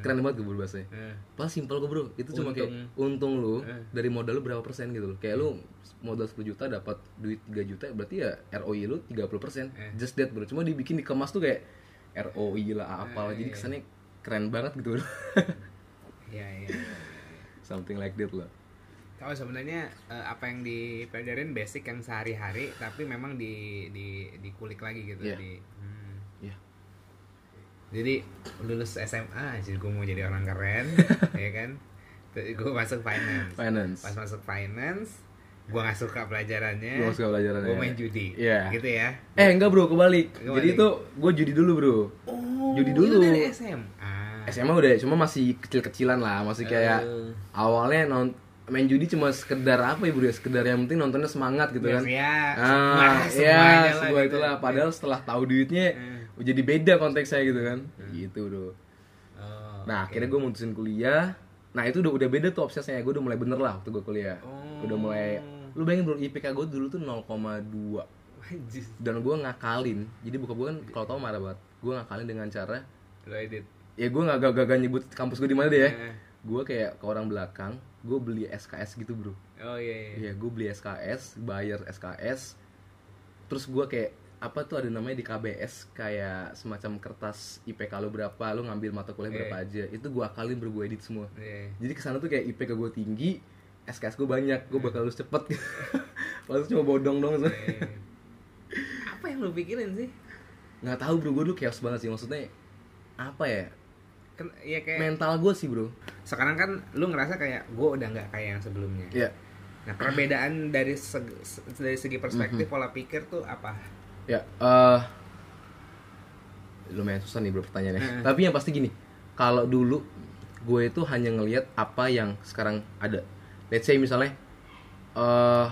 Keren banget gue bro bahasanya. Eh. Pas simpel gue bro, itu cuma kayak untung lu dari modal lu berapa persen gitu loh. Kayak lu modal 10 juta dapat duit 3 juta berarti ya ROI lu 30%. Just that bro. Cuma dibikin dikemas tuh kayak ROI lah apalah. Jadi kesannya keren banget gitu bro. *laughs* Iya, iya. Something like that lah. Oh sebenarnya eh, apa yang dipelajarin basic yang sehari-hari tapi memang di di dikulik lagi gitu Iya. di hmm. Jadi lulus SMA aja gue mau jadi orang keren, *laughs* ya kan? Gue masuk finance. Finance. Pas masuk finance, gue nggak suka pelajarannya. Gua nggak suka pelajarannya. Gue main judi. Iya. Gitu ya. Eh enggak bro, kebalik. Kebalik. Jadi itu gue judi dulu bro. Oh, Judi dulu. itu dari SMA. SMA udah, cuma masih kecil-kecilan lah, masih kayak Eh. awalnya non main judi cuma sekedar apa ya bro ya, sekedar yang penting nontonnya semangat gitu kan. Ya, Ah, semuanya ya, lah sebuah gitu. itulah. Padahal setelah tahu duitnya, Eh. Jadi beda konteksnya gitu kan. Gitu bro. Oh, Nah, oke. akhirnya gue mutusin kuliah. Nah, itu udah udah beda tuh obsesnya. Gue udah mulai bener lah waktu gue kuliah. Oh. Udah mulai lu bayangin bro, IPK gue dulu tuh 0,2 Anjir, dan gue ngakalin jadi buka gue kan kalau tau marah banget gue ngakalin dengan cara edit. ya gue nggak gak, gak, nyebut kampus gue di mana deh ya Eh. gue kayak ke orang belakang gue beli SKS gitu bro Oh iya. iya. Iya gue beli SKS bayar SKS terus gue kayak apa tuh ada namanya di KBS kayak semacam kertas IPK lo berapa lo ngambil mata kuliah berapa aja itu gue akalin gue edit semua Iya. jadi ke sana tuh kayak IPK gue tinggi SKS gue banyak gue bakal lulus cepet *laughs* Padahal cuma bodong dong Iya. Apa yang lo pikirin sih? nggak tahu bro gue dulu chaos banget sih maksudnya apa ya Kan ya kayak mental gue sih bro sekarang kan lu ngerasa kayak gue udah nggak kayak yang sebelumnya. ya Nah perbedaan dari segi, dari segi perspektif Mhm. pola pikir tuh apa? Ya eh lumayan susah nih bro pertanyaannya. Tapi yang pasti gini kalau dulu gue itu hanya ngelihat apa yang sekarang ada. Let's say misalnya eh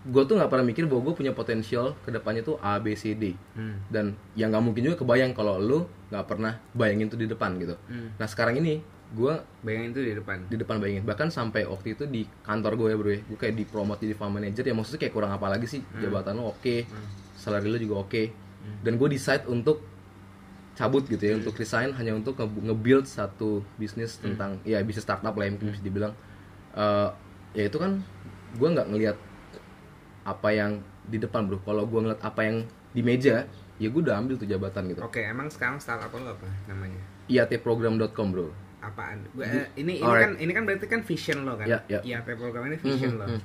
gue tuh nggak pernah mikir bahwa gue punya potensial ke depannya tuh A B C D. Hmm. dan yang nggak mungkin juga kebayang kalau lu nggak pernah bayangin tuh di depan gitu. Hmm. nah sekarang ini gue Bayangin tuh di depan. di depan bayangin. Bahkan sampai waktu itu di kantor gue ya bro ya gue kayak dipromot jadi farm manager ya. Maksudnya kayak kurang apa lagi sih? Jabatan lo oke salary lo juga oke dan gue decide untuk cabut gitu ya untuk resign hanya untuk nge- nge-build satu bisnis tentang ya bisnis startup lah ya mungkin bisa dibilang Eh, ya itu kan gue nggak ngelihat apa yang di depan bro kalau gue ngeliat apa yang di meja ya gue udah ambil tuh jabatan gitu Oke, emang sekarang startup lo apa namanya? iatprogram.com bro Apaan? Gua, eh, ini ini Alright. kan ini kan berarti kan vision lo kan? Ya. IAT program ini vision Mhm, lo. mhm.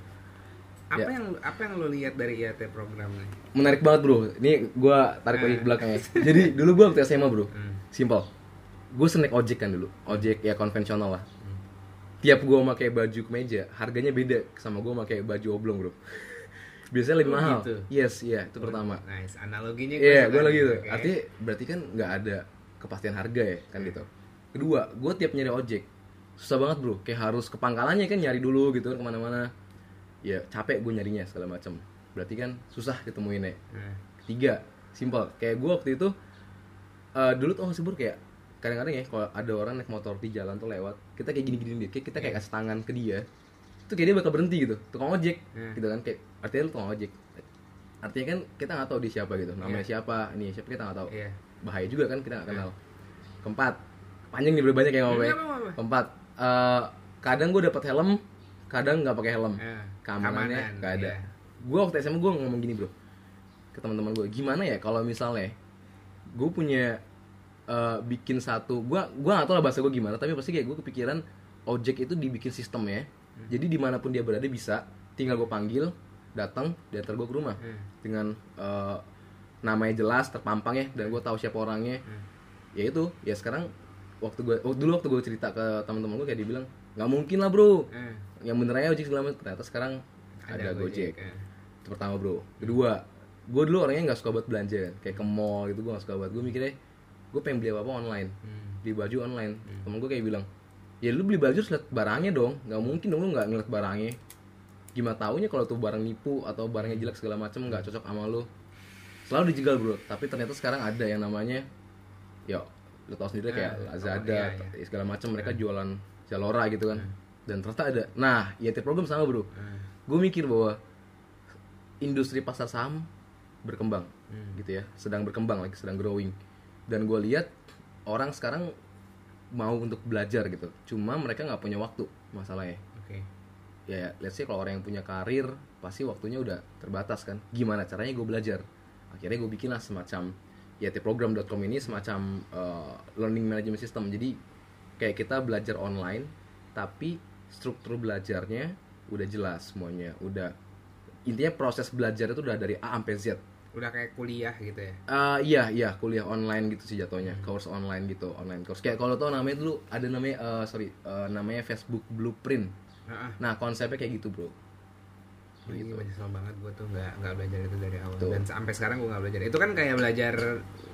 Apa Ya. yang apa yang lo lihat dari IAT programnya? menarik banget bro ini gue tarik lagi ke belakang ya jadi dulu gue waktu SMA bro Hmm. simple gue snack ojek kan dulu ojek ya konvensional lah tiap gue pakai baju kemeja harganya beda sama gue pakai baju oblong bro *laughs* biasanya lebih Oh, mahal gitu. yes iya itu pertama Nice. Analoginya Iya, suka gue lagi tuh. Oke. Artinya berarti kan nggak ada kepastian harga ya, kan gitu. Kedua, gue tiap nyari ojek susah banget bro. Kayak harus ke pangkalannya kan nyari dulu gitu kan ke mana-mana. Ya capek gue nyarinya segala macam. Berarti kan susah ketemuinnya. Nah, Ketiga, simple. Kayak gue waktu itu eh, dulu tuh nggak sih bro kayak kadang-kadang ya kalau ada orang naik motor di jalan tuh lewat, kita kayak gini-gini dia, kayak kita kayak Iya. kasih tangan ke dia, itu kayak dia bakal berhenti gitu, tukang ojek, Hmm. gitu kan kayak artinya lu tukang ojek, artinya kan kita nggak tahu dia siapa gitu, namanya Iya. siapa, ini siapa kita nggak tahu, Iya. bahaya juga kan kita nggak kenal. Keempat, panjang nih banyak yang ngomongnya. Apa-apa. Keempat, eh, kadang gue dapat helm, kadang nggak pakai helm, Ya, keamanannya keamanan, nggak ada. iya. Gue waktu SMA gue ngomong gini bro, ke teman-teman gue, gimana ya kalau misalnya gue punya eh, bikin satu, gue gua nggak tahu lah bahasa gue gimana, tapi pasti kayak gue kepikiran ojek itu dibikin sistemnya, Hmm. jadi di mana pun dia berada bisa, tinggal gue panggil, datang, diantar gue ke rumah Hmm. dengan eh, namanya jelas, terpampang ya, dan gue tahu siapa orangnya. Hmm. Ya itu, ya sekarang waktu gue oh, dulu waktu gue cerita ke teman-teman gue kayak dibilang nggak mungkin lah bro, Eh, yang bener aja ojek segala macam ternyata sekarang ada, Gojek. eh. Itu pertama bro. Kedua, gue dulu orangnya nggak suka buat belanja kan, kayak ke mall gitu gue nggak suka buat. Gue mikirnya gue pengen beli apa apa online, Hmm. beli baju online. Temen gue kayak bilang, ya lu beli baju liat barangnya dong, nggak mungkin dong lu nggak ngeliat barangnya. Gimana taunya kalau tuh barang nipu atau barangnya jelek segala macam nggak cocok sama lu. Selalu dijegal bro, tapi ternyata sekarang ada yang namanya, ya lu tau sendiri kayak Ah, Lazada, oh, iya, segala macam mereka jualan Zalora gitu kan. Dan ternyata ada. Nah, ya tiap problem sama bro. Eh, gue mikir bahwa industri pasar saham berkembang Hmm. gitu ya. Sedang berkembang lagi sedang growing. Dan gue lihat orang sekarang mau untuk belajar gitu. Cuma mereka nggak punya waktu masalahnya. Oke. ya let's say kalau orang yang punya karir pasti waktunya udah terbatas kan. Gimana caranya gue belajar? Akhirnya gue bikinlah semacam ya program.com ini semacam uh, learning management system. Jadi kayak kita belajar online tapi struktur belajarnya udah jelas semuanya udah intinya proses belajar itu udah dari A sampai Z Udah kayak kuliah gitu ya. Ah iya iya kuliah online gitu sih jatuhnya course online gitu online course kayak kalau tau namanya dulu ada namanya eh, sorry eh, namanya Facebook Blueprint Heeh. nah konsepnya kayak gitu bro Ini menyesal banget gue tuh nggak nggak belajar itu dari awal Tuh. dan sampai sekarang gue nggak belajar. Itu kan kayak belajar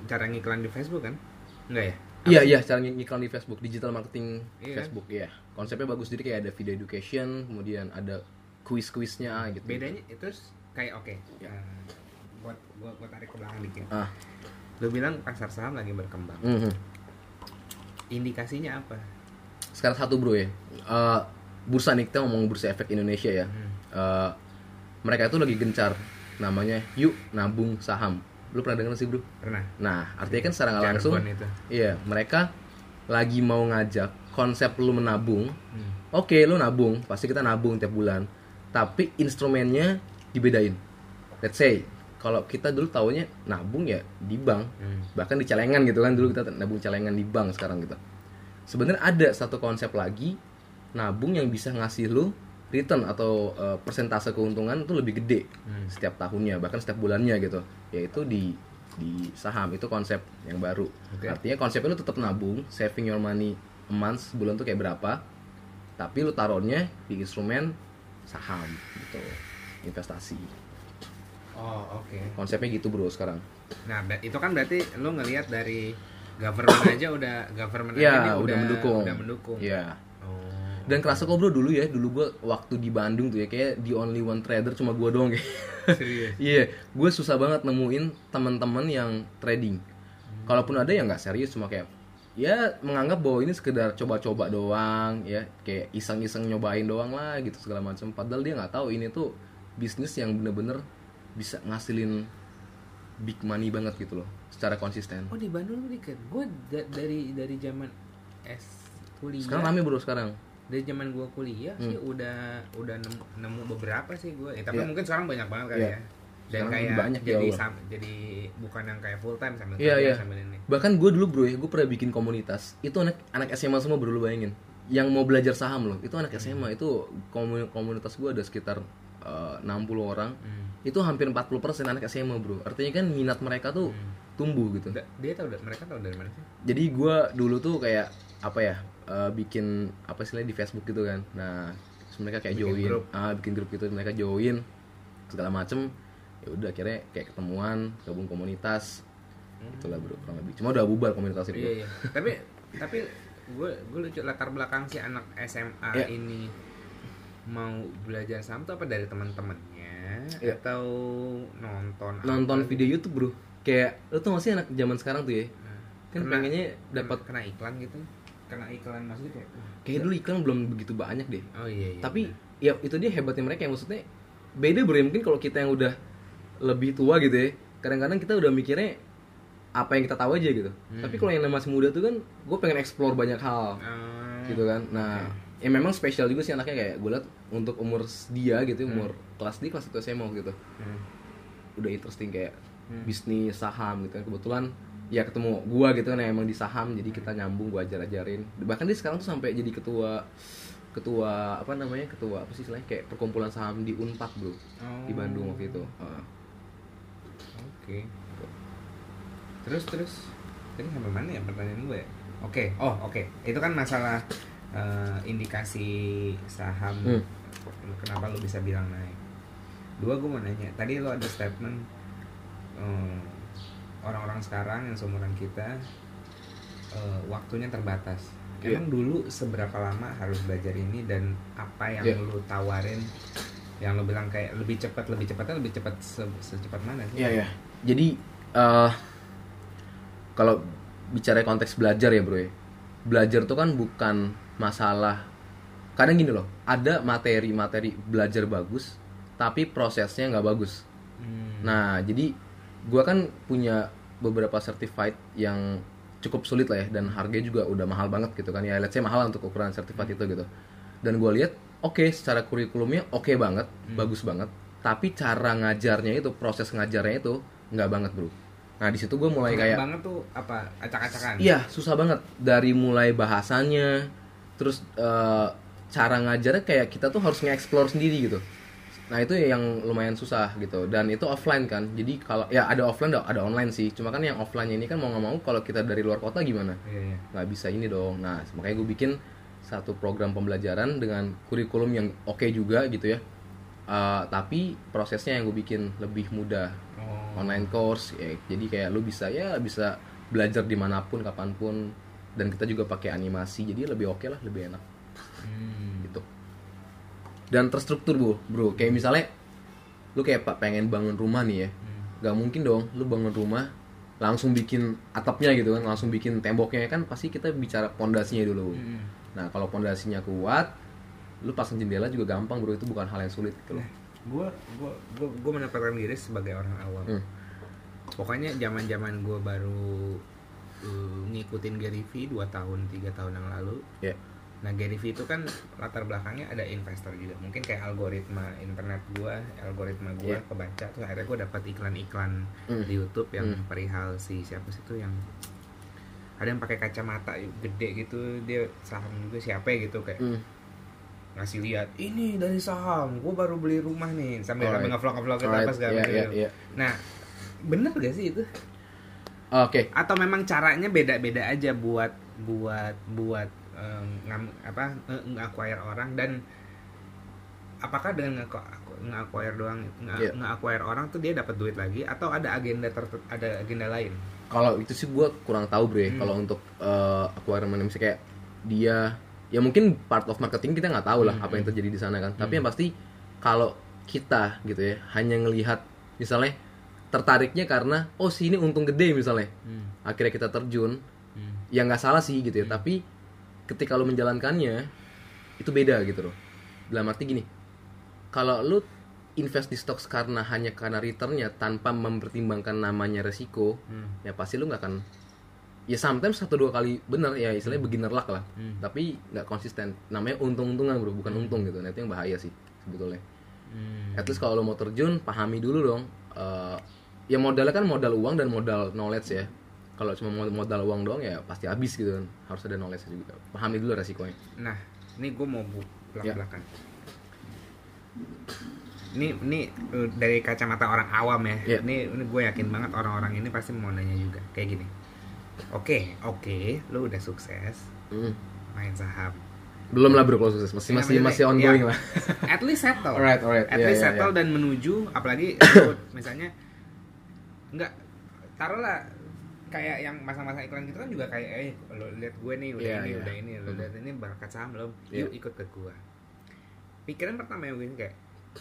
cara ngiklan di Facebook kan? Enggak ya? Iya iya cara ng- ngiklan di Facebook digital marketing Iya kan? Facebook iya konsepnya bagus jadi kayak ada video education kemudian ada quiz-quiznya gitu Bedanya itu kayak oke. Ya. eh, buat gua, gua tarik ke belakang dikit. ah Lu bilang pasar saham lagi berkembang. mhm. Indikasinya apa? sekarang satu bro ya Eh, bursa nih kita ngomong bursa efek Indonesia ya Hmm. Eh, mereka itu lagi gencar namanya yuk nabung saham lu pernah dengar sih bro Pernah? nah artinya kan secara nggak langsung itu. Iya, mereka lagi mau ngajak konsep lu menabung. Hmm. Oke, lu nabung, pasti kita nabung tiap bulan. Tapi instrumennya dibedain. Let's say kalau kita dulu taunya nabung ya di bank, Hmm. bahkan di celengan gitu kan dulu kita nabung celengan di bank sekarang gitu. Sebenarnya ada satu konsep lagi nabung yang bisa ngasih lu return atau eh, persentase keuntungan itu lebih gede Hmm. setiap tahunnya bahkan setiap bulannya gitu yaitu di di saham itu konsep yang baru Oke. artinya konsepnya lu tetap nabung saving your money a month sebulan tuh kayak berapa tapi lu taruhnya di instrumen saham gitu investasi Oh oke. konsepnya gitu bro sekarang Nah itu kan berarti lu ngelihat dari government aja udah government aja ya ini udah, mendukung Udah mendukung. ya. Dan kerasa kok bro dulu ya dulu gua waktu di Bandung tuh ya kayak the only one trader cuma gua doang kayak Serius. *laughs* Iya, gue susah banget nemuin teman-teman yang trading. Kalaupun ada yang nggak serius, cuma kayak ya menganggap bahwa ini sekedar coba-coba doang, ya kayak iseng-iseng nyobain doang lah gitu segala macam. Padahal dia nggak tahu ini tuh bisnis yang bener-bener bisa ngasilin big money banget gitu loh, secara konsisten. Oh di Bandung dikit. Gue dari dari zaman S kuliah. Sekarang rame bro sekarang. Dari zaman gua kuliah sih udah udah nemu, nemu beberapa sih gua. Eh, tapi Iya. mungkin sekarang banyak banget kali Iya. ya. Dan Sekarang kayak banyak ya jadi Allah. sam, jadi bukan yang kayak full time sambil kerja iya. sambil ini. Bahkan gue dulu bro ya, gue pernah bikin komunitas. Itu anak anak SMA semua bro lu bayangin. Yang mau belajar saham loh, itu anak SMA itu komu- komunitas gue ada sekitar eh, 60 orang. Hmm. Itu hampir 40% anak SMA bro. Artinya kan minat mereka tuh tumbuh gitu. Dia tahu mereka tahu dari mana sih? Jadi gue dulu tuh kayak apa ya eh, bikin apa istilahnya di Facebook gitu kan. Nah terus mereka kayak Bikin join, grup. ah bikin grup gitu mereka join. segala macem ya udah akhirnya kayak ketemuan gabung komunitas itulah bro kurang lebih cuma udah bubar komunitas itu Iya iya. tapi tapi gue gue lucu latar belakang si anak SMA Iya. ini mau belajar saham tuh apa dari teman-temannya Iya. atau nonton nonton apa video YouTube bro kayak lu tuh masih anak zaman sekarang tuh ya gitu? kan Kena- pengennya dapat kena iklan gitu kena iklan maksudnya kayak wah, kayak dulu iklan belum begitu banyak deh. Oh iya iya tapi ya itu dia hebatnya mereka yang maksudnya beda bro ya mungkin kalau kita yang udah lebih tua gitu ya kadang-kadang kita udah mikirnya apa yang kita tahu aja gitu. Hmm. tapi kalau yang masih muda tuh kan gue pengen explore banyak hal Ah, gitu kan. Nah ya memang spesial juga sih anaknya kayak gue liat untuk umur dia gitu umur kelas di kelas itu SMA gitu. Hmm. udah interesting kayak Hmm. bisnis saham gitu kan. Kebetulan ya ketemu gua gitu kan emang di saham jadi kita nyambung gua ajar ajarin bahkan dia sekarang tuh sampai jadi ketua ketua apa namanya ketua apa sih istilahnya kayak perkumpulan saham di Unpad bro Oh. di Bandung waktu itu Heeh. Oke. Terus terus tadi sampai mana ya pertanyaan gue? ya? Oke, oh oke. Itu kan masalah eh, indikasi saham. Hmm. Kenapa lu bisa bilang naik? Dua gue mau nanya. Tadi lu ada statement eh, orang-orang sekarang yang seumuran kita eh, waktunya terbatas. Iya. Emang dulu seberapa lama harus belajar ini dan apa yang Iya. lu tawarin? Yang lu bilang kayak lebih cepat, lebih cepatnya lebih cepat se- secepat mana sih? Iya ya. Jadi eh kalau bicara konteks belajar ya bro ya, belajar tuh kan bukan masalah. Kadang gini loh, ada materi-materi belajar bagus, tapi prosesnya nggak bagus. Hmm. Nah jadi gua kan punya beberapa certified yang cukup sulit lah ya dan harganya juga udah mahal banget gitu kan. Ya let's say mahal untuk ukuran certified itu gitu. Dan gue lihat oke secara kurikulumnya oke banget bagus banget. Tapi cara ngajarnya itu proses ngajarnya itu nggak banget bro. Nah di situ gue mulai kayak banget tuh apa acak-acakan? Iya, susah banget. Dari mulai bahasanya, terus eh, cara ngajarnya kayak kita tuh harus nge-explore sendiri gitu. Nah itu yang lumayan susah gitu dan itu offline kan. Jadi kalau ya ada offline ada online sih. Cuma kan yang offline ini kan mau nggak mau kalau kita dari luar kota gimana? iya iya nggak bisa ini dong. Nah makanya gue bikin satu program pembelajaran dengan kurikulum yang oke juga gitu ya. Eh, tapi prosesnya yang gue bikin lebih mudah oh online course ya jadi kayak lu bisa ya bisa belajar di mana pun kapan pun dan kita juga pakai animasi jadi lebih oke lah lebih enak Hmm. Dan terstruktur bu bro. Kayak misalnya lu kayak pak pengen bangun rumah nih ya. Hmm. nggak mungkin dong lu bangun rumah langsung bikin atapnya gitu kan langsung bikin temboknya. Kan pasti kita bicara pondasinya dulu. Hmm. nah kalau pondasinya kuat lu pasang jendela juga gampang bro. Itu bukan hal yang sulit gitu loh. Nah, gua gua gua gua menempatkan diri sebagai orang awam. Hmm. pokoknya zaman zaman gua baru uh, ngikutin Gary V 2 tahun tiga tahun yang lalu ya nah Gary V itu kan latar belakangnya ada investor juga mungkin kayak algoritma internet gua algoritma gua Iya. kebaca tuh akhirnya gua dapat iklan-iklan Hmm. di YouTube yang Hmm. perihal si siapa sih itu yang ada yang pakai kacamata gede gitu dia saham juga siapa ya gitu kayak Hmm. ngasih lihat ini dari saham gue baru beli rumah nih sambil Alright. sambil ngevlog ngevlog gitu Alright, apa segala iya, iya, gitu. iya. nah bener gak sih itu oke atau memang caranya beda-beda aja buat buat buat ngam, apa nge-acquire orang dan apakah dengan nge-acquire doang nge- Iya. nge-acquire orang tuh dia dapat duit lagi atau ada agenda tertentu ada agenda lain? Kalau itu sih gue kurang tahu bro ya. Hmm. kalau untuk uh, acquirement misalnya kayak dia ya mungkin part of marketing kita nggak tahu lah Hmm, apa yang terjadi di sana kan. Tapi yang pasti kalau kita gitu ya hanya ngelihat misalnya tertariknya karena oh sini untung gede misalnya. Hmm. akhirnya kita terjun. Hmm. ya nggak salah sih gitu ya. Tapi ketika lu menjalankannya itu beda gitu loh. Dalam arti gini kalau lu invest di stocks karena hanya karena returnnya tanpa mempertimbangkan namanya resiko Hmm. ya pasti lu nggak akan ya sometimes satu dua kali bener ya istilahnya beginner luck lah. Hmm. tapi nggak konsisten. Namanya untung-untungan bro bukan untung gitu. Nah itu yang bahaya sih sebetulnya. Hmm. at least kalau lo mau terjun pahami dulu dong Eh, ya modalnya kan modal uang dan modal knowledge ya kalau cuma mod- modal uang doang ya pasti habis gitu kan harus ada knowledge juga pahami dulu resikonya Nah, ini gue mau bu Ya. belak belakan. Ini ini uh, dari kacamata orang awam ya. Ya. Ini ini gue yakin banget orang-orang ini pasti mau nanya juga kayak gini. Oke, oke, lu udah sukses Hmm, main saham. belum lah bro kalau sukses masih Ya, masih maksudnya, masih ongoing ya, lah *laughs* at least settle Alright, alright. at Iya, least iya, settle iya. dan menuju apalagi *coughs* misalnya enggak taruhlah kayak yang masa-masa iklan gitu kan juga kayak eh lo lihat gue nih udah Iya, ini iya. udah ini lo lihat ini berangkat saham belum? Iya. yuk ikut ke gue pikiran pertama yang gue kayak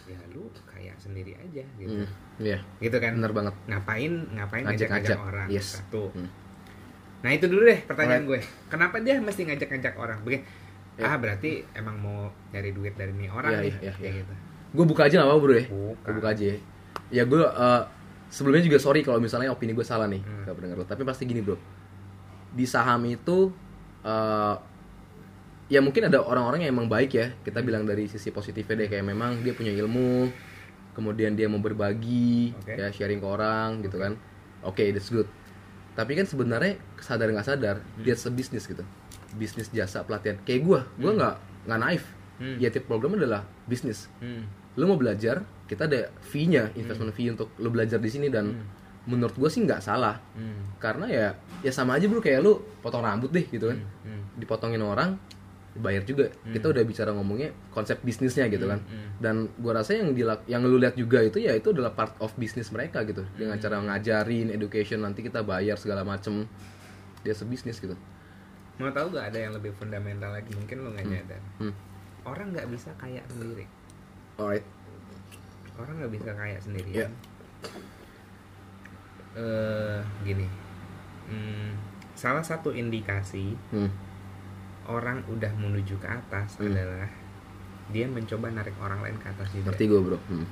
ya lu kayak sendiri aja gitu. Hmm, iya. Gitu kan? Benar banget. Ngapain ngapain Ngajak-ngajak, orang? Yes. satu. Hmm. nah itu dulu deh pertanyaan gue. Kenapa dia mesti ngajak-ngajak orang? Begini, Ya. ah berarti emang mau nyari duit dari nih orang Iya, nih iya, iya, kayak iya. gitu. Gue buka aja nggak apa bro ya. Buka. gue buka aja ya. Ya gue eh, sebelumnya juga sorry kalau misalnya opini gue salah nih Hmm. pendengar lo tapi pasti gini bro di saham itu eh, ya mungkin ada orang-orang yang emang baik ya kita Hmm. bilang dari sisi positifnya deh kayak memang dia punya ilmu kemudian dia mau berbagi Oke. ya sharing ke orang gitu kan oke that's good tapi kan sebenarnya sadar nggak sadar Hmm. dia sebisnis gitu bisnis jasa pelatihan kayak gue gue nggak nggak naif Hmm. ya tiap program adalah bisnis Hmm. lu mau belajar kita ada fee-nya investment fee untuk lu belajar di sini dan menurut gue sih nggak salah. Hmm. karena ya ya sama aja bro kayak lu potong rambut deh gitu kan. Hmm. dipotongin orang bayar juga. Kita udah bicara ngomongnya konsep bisnisnya gitu kan. Hmm. dan gua rasa yang dilak yang lu lihat juga itu ya itu adalah part of bisnis mereka gitu. Dengan cara ngajarin education nanti kita bayar segala macem. Dia sebisnis gitu. Mau tahu gak ada yang lebih fundamental lagi? Mungkin lo nggak nyadar. Hmm. orang nggak bisa kaya sendiri. Alright orang nggak bisa kaya sendiri Iya. eh gini hmm, salah satu indikasi hmm. orang udah menuju ke atas Hmm. adalah dia mencoba narik orang lain ke atas juga ngerti gue bro hmm.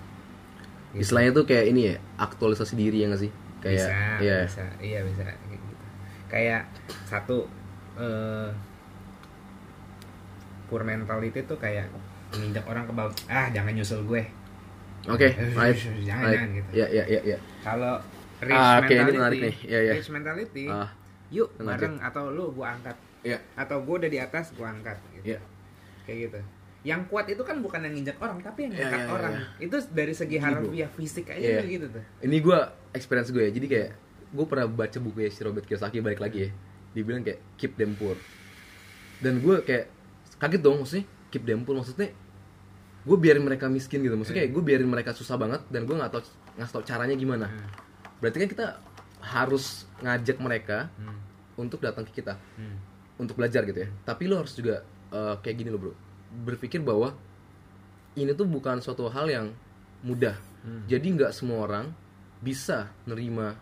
Gitu. istilahnya tuh kayak ini ya aktualisasi diri ya nggak sih kayak bisa ya bisa iya bisa kayak gitu kayak satu eh poor mentality tuh kayak menginjak orang ke bawah ah jangan nyusul gue oke Eh, right jangan, right. jangan gitu. ya ya ya ya. Kalau rich Ah, ini mentality menarik nih. Iya, iya. rich mentality ah yuk Menarik. bareng atau lu gua angkat. Ya. Atau gua udah di atas gua angkat gitu. ya. Kayak gitu. Yang kuat itu kan bukan yang nginjak orang tapi yang Iya, ngangkat iya, iya, orang. itu dari segi harfiah fisik aja udah gitu tuh. Ini gue experience gue ya. Jadi kayak gue pernah baca buku si Robert Kiyosaki balik lagi ya. Dibilang kayak keep them poor. Dan gue kayak kaget dong maksudnya keep them poor maksudnya gue biarin mereka miskin gitu maksudnya kayak gue biarin mereka susah banget dan gue nggak tau nggak tau caranya gimana Hmm. berarti kan kita harus ngajak mereka Hmm. untuk datang ke kita Hmm. untuk belajar gitu ya tapi lo harus juga eh, kayak gini lo bro berpikir bahwa ini tuh bukan suatu hal yang mudah Hmm. jadi nggak semua orang bisa nerima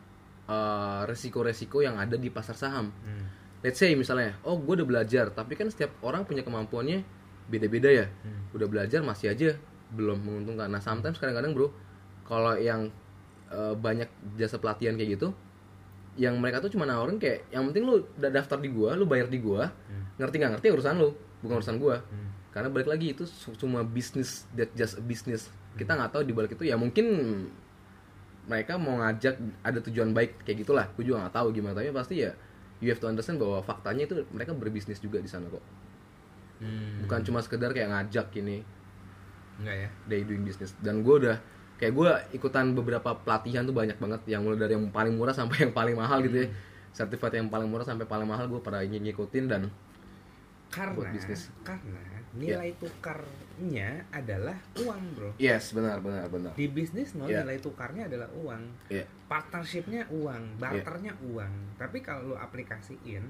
eh, resiko-resiko yang ada di pasar saham Hmm. let's say misalnya oh gue udah belajar tapi kan setiap orang punya kemampuannya beda-beda ya. Hmm. udah belajar masih aja belum menguntungkan. Nah sometimes kadang-kadang bro kalau yang eh, banyak jasa pelatihan kayak gitu yang mereka tuh cuma nawarin kayak yang penting lu udah daftar di gua lu bayar di gua Hmm. ngerti nggak ngerti urusan lu bukan urusan gua. Hmm. karena balik lagi itu cuma bisnis that just a business. Kita nggak tahu di balik itu ya mungkin mereka mau ngajak ada tujuan baik kayak gitulah. Gue juga nggak tahu gimana tapi pasti ya you have to understand bahwa faktanya itu mereka berbisnis juga di sana kok Hmm. bukan cuma sekedar kayak ngajak ini. Enggak ya? They doing business. Dan gue udah kayak gue ikutan beberapa pelatihan tuh banyak banget. Yang mulai dari yang paling murah sampai *laughs* yang paling mahal gitu ya. Sertifikat yang paling murah sampai paling mahal gue pernah ng- ngikutin dan karena Buat bisnis. karena nilai tukarnya adalah uang bro. Yes benar benar benar. Di bisnis no Iya. nilai tukarnya adalah uang. Iya. partnershipnya uang barternya uang. Tapi kalau lu aplikasiin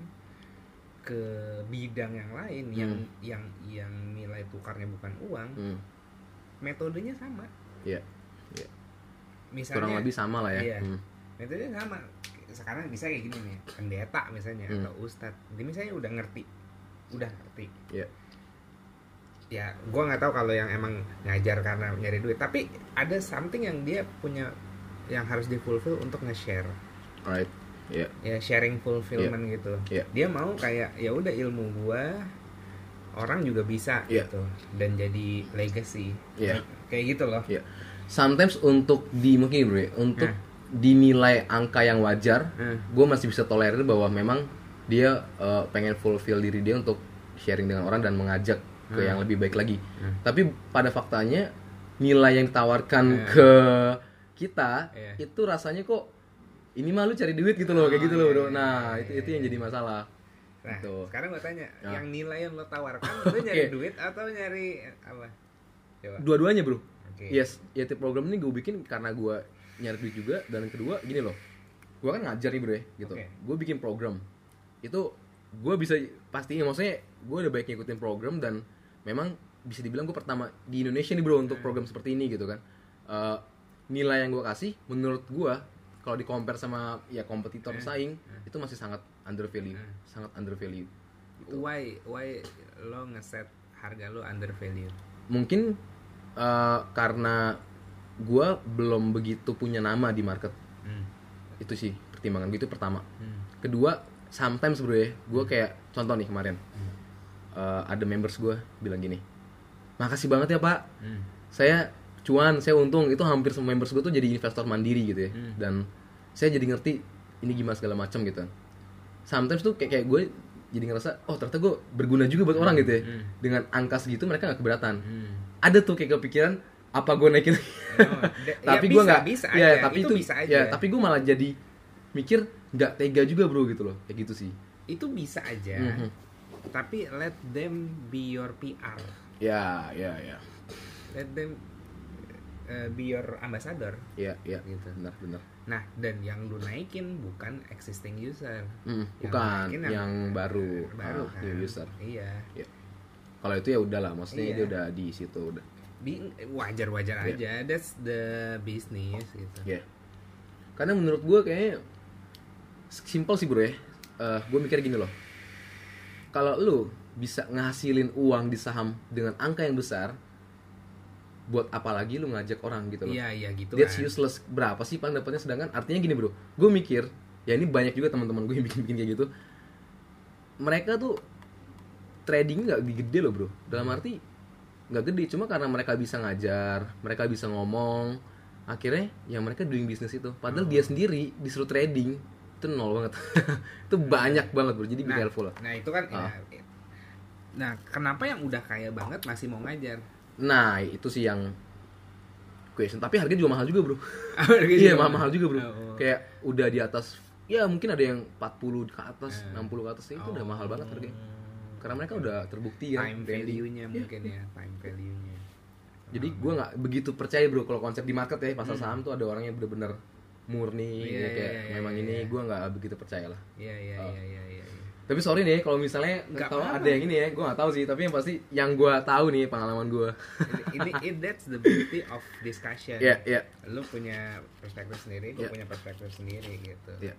ke bidang yang lain yang yang yang nilai tukarnya bukan uang Hmm, metodenya sama. Iya iya. misalnya kurang lebih sama lah ya. Iya. Hmm, metodenya sama. Sekarang bisa kayak gini nih pendeta misalnya Hmm. atau ustadz. Dia misalnya udah ngerti udah ngerti. Iya. ya gua nggak tahu kalau yang emang ngajar karena nyari duit tapi ada something yang dia punya yang harus di fulfill untuk nge-share. Right iya ya sharing fulfillment gitu Iya. dia mau kayak ya udah ilmu gua orang juga bisa Iya. gitu dan jadi legacy Iya. kayak gitu loh Iya. Sometimes untuk di mungkin bro, untuk Nah. dinilai angka yang wajar, Hmm. gue masih bisa tolerir bahwa memang dia eh, pengen fulfill diri dia untuk sharing dengan orang dan mengajak ke yang lebih baik lagi. Hmm. Tapi pada faktanya nilai yang ditawarkan ke kita Iya. itu rasanya kok ini mah lu cari duit gitu loh, kayak Oh, gitu loh iya, bro. iya, Nah iya, itu iya, itu yang jadi masalah. Nah, Gitu. sekarang gue tanya, Ah. yang nilai yang lo tawarkan, lo *laughs* nyari duit atau nyari apa? Coba. dua-duanya bro Oke. yes YT program ini gue bikin karena gue nyari duit juga dan yang kedua gini loh gue kan ngajar nih bro ya gitu Oke. gue bikin program itu gue bisa pastinya maksudnya gue udah baik ngikutin program dan memang bisa dibilang gue pertama di Indonesia nih bro untuk program seperti ini gitu kan Eh, nilai yang gue kasih menurut gue kalau di compare sama ya kompetitor Hmm. saing itu masih sangat under value Hmm. sangat under value Why why lo ngeset harga lo under value? mungkin eh, karena gue belum begitu punya nama di market Hmm. itu sih pertimbangan gue itu pertama Hmm. kedua sometimes bro ya gue kayak contoh nih kemarin Hmm. eh, ada members gue bilang gini makasih banget ya pak Hmm. saya cuan saya untung itu hampir semua members gue tuh jadi investor mandiri gitu ya Hmm. dan saya jadi ngerti ini gimana segala macam gitu sometimes tuh kayak kayak gue jadi ngerasa oh ternyata gue berguna juga buat orang gitu ya Hmm. dengan angka segitu mereka nggak keberatan Hmm. ada tuh kayak kepikiran apa gue naikin Oh, *laughs* tapi ya gue bisa, nggak bisa ya aja. tapi Itu itu, bisa aja. ya tapi gue malah jadi mikir nggak tega juga bro gitu loh kayak gitu sih Itu bisa aja. Mhm. Tapi let them be your PR. ya ya ya Let them uh, be your ambassador. ya ya Gitu. benar benar Nah, dan yang lu naikin bukan existing user. Hmm, Yang bukan naikin yang, baru baru ah, kan. new user Iya. kalau itu ya udah lah maksudnya Iya. dia udah di situ udah Di wajar-wajar Iya. aja. That's the business gitu. ya karena menurut gue kayaknya simple sih bro ya gue mikir gini loh kalau lu bisa ngasilin uang di saham dengan angka yang besar buat apa lagi lu ngajak orang gitu loh. Iya, iya gitu That's kan. useless. Berapa sih paling dapatnya? Sedangkan artinya gini bro. Gue mikir ya ini banyak juga teman-teman gue yang *laughs* bikin-bikin kayak gitu. Mereka tuh trading nggak gede loh bro. Dalam arti nggak gede cuma karena mereka bisa ngajar mereka bisa ngomong akhirnya ya mereka doing bisnis itu. Padahal Oh. dia sendiri disuruh trading itu nol banget. *laughs* Itu banyak banget bro. Jadi be Nah, careful lah. Nah, itu kan Ah. ya, Nah, kenapa yang udah kaya banget masih mau ngajar? Nah itu sih yang question tapi harganya juga mahal juga bro *laughs* iya mahal mahal juga bro Oh. kayak udah di atas ya mungkin ada yang 40 ke atas Eh. 60 ke atas itu udah Oh. mahal banget harganya karena mereka udah terbukti ya time value-nya Iya. mungkin ya, time value-nya. jadi gue nggak begitu percaya bro kalau konsep di market ya pasar Hmm. saham tuh ada orang yang bener-bener murni Iya, ya kayak iya, iya, memang iya, ini iya. gue nggak begitu percaya lah Iya, iya, Oh. iya, iya, iya. iya. Tapi sorry nih kalau misalnya Nggak apa-apa. ada yang ini ya gue nggak tahu sih tapi yang pasti yang gue tahu nih pengalaman gue ini, it- that's the beauty of discussion. ya ya Lu punya perspektif sendiri, gue Iya. punya perspektif sendiri gitu. Iya.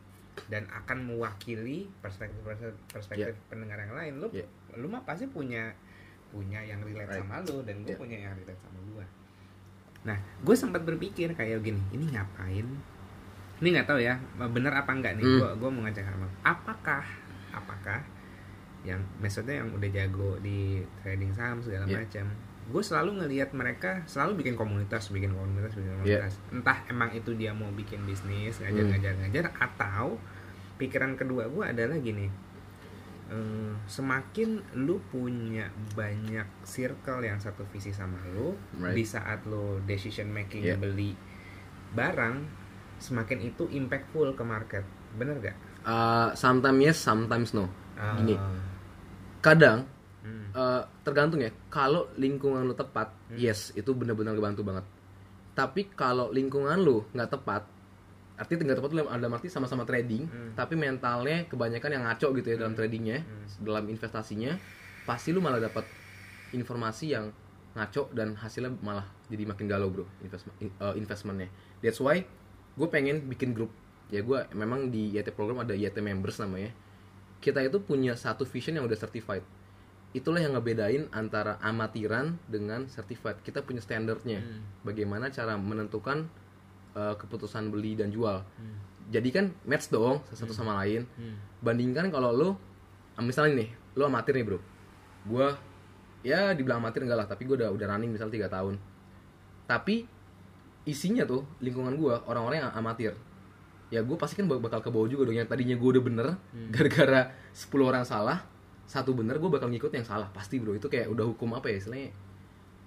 Dan akan mewakili perspektif perspektif pendengar yang lain. Lu Iya. lu mah pasti punya punya yang relate Right. sama lu dan gue Iya. punya yang relate sama gue. Nah, gue sempat berpikir kayak gini, ini ngapain? Ini nggak tahu ya, bener apa enggak nih? Hmm. Gue gue mau ngajak Arman. Apakah apakah yang maksudnya yang udah jago di trading saham segala Iya. macam gue selalu ngelihat mereka selalu bikin komunitas bikin komunitas bikin Iya. komunitas entah emang itu dia mau bikin bisnis ngajar Hmm. ngajar ngajar atau pikiran kedua gue adalah gini eh, semakin lu punya banyak circle yang satu visi sama lu Right. di saat lu decision making Iya. beli barang semakin itu impactful ke market bener gak? Uh, sometimes yes sometimes no Gini. Ah, kadang hmm. Eh, tergantung ya kalau lingkungan lu tepat Hmm. yes itu benar-benar ngebantu banget tapi kalau lingkungan lu nggak tepat artinya nggak tepat dalam arti sama-sama trading Hmm. tapi mentalnya kebanyakan yang ngaco gitu ya dalam tradingnya Hmm. dalam investasinya pasti lu malah dapat informasi yang ngaco dan hasilnya malah jadi makin galau bro investment eh, investmentnya that's why gue pengen bikin grup ya gue memang di YT program ada YT members namanya. Kita itu punya satu vision yang udah certified. Itulah yang ngebedain antara amatiran dengan certified. Kita punya standarnya Hmm. bagaimana cara menentukan eh, keputusan beli dan jual. Hmm. jadi kan match dong satu sama lain. Hmm. bandingkan kalau lo misalnya nih lo amatir nih bro. Gue ya dibilang amatir enggak lah tapi gue udah udah running misal tiga tahun. Tapi isinya tuh lingkungan gue orang-orang yang amatir ya gue pasti kan bak- bakal ke bawah juga dong. Yang tadinya gue udah bener gara-gara 10 orang salah satu bener gue bakal ngikut yang salah. Pasti bro. Itu kayak udah hukum apa ya istilahnya?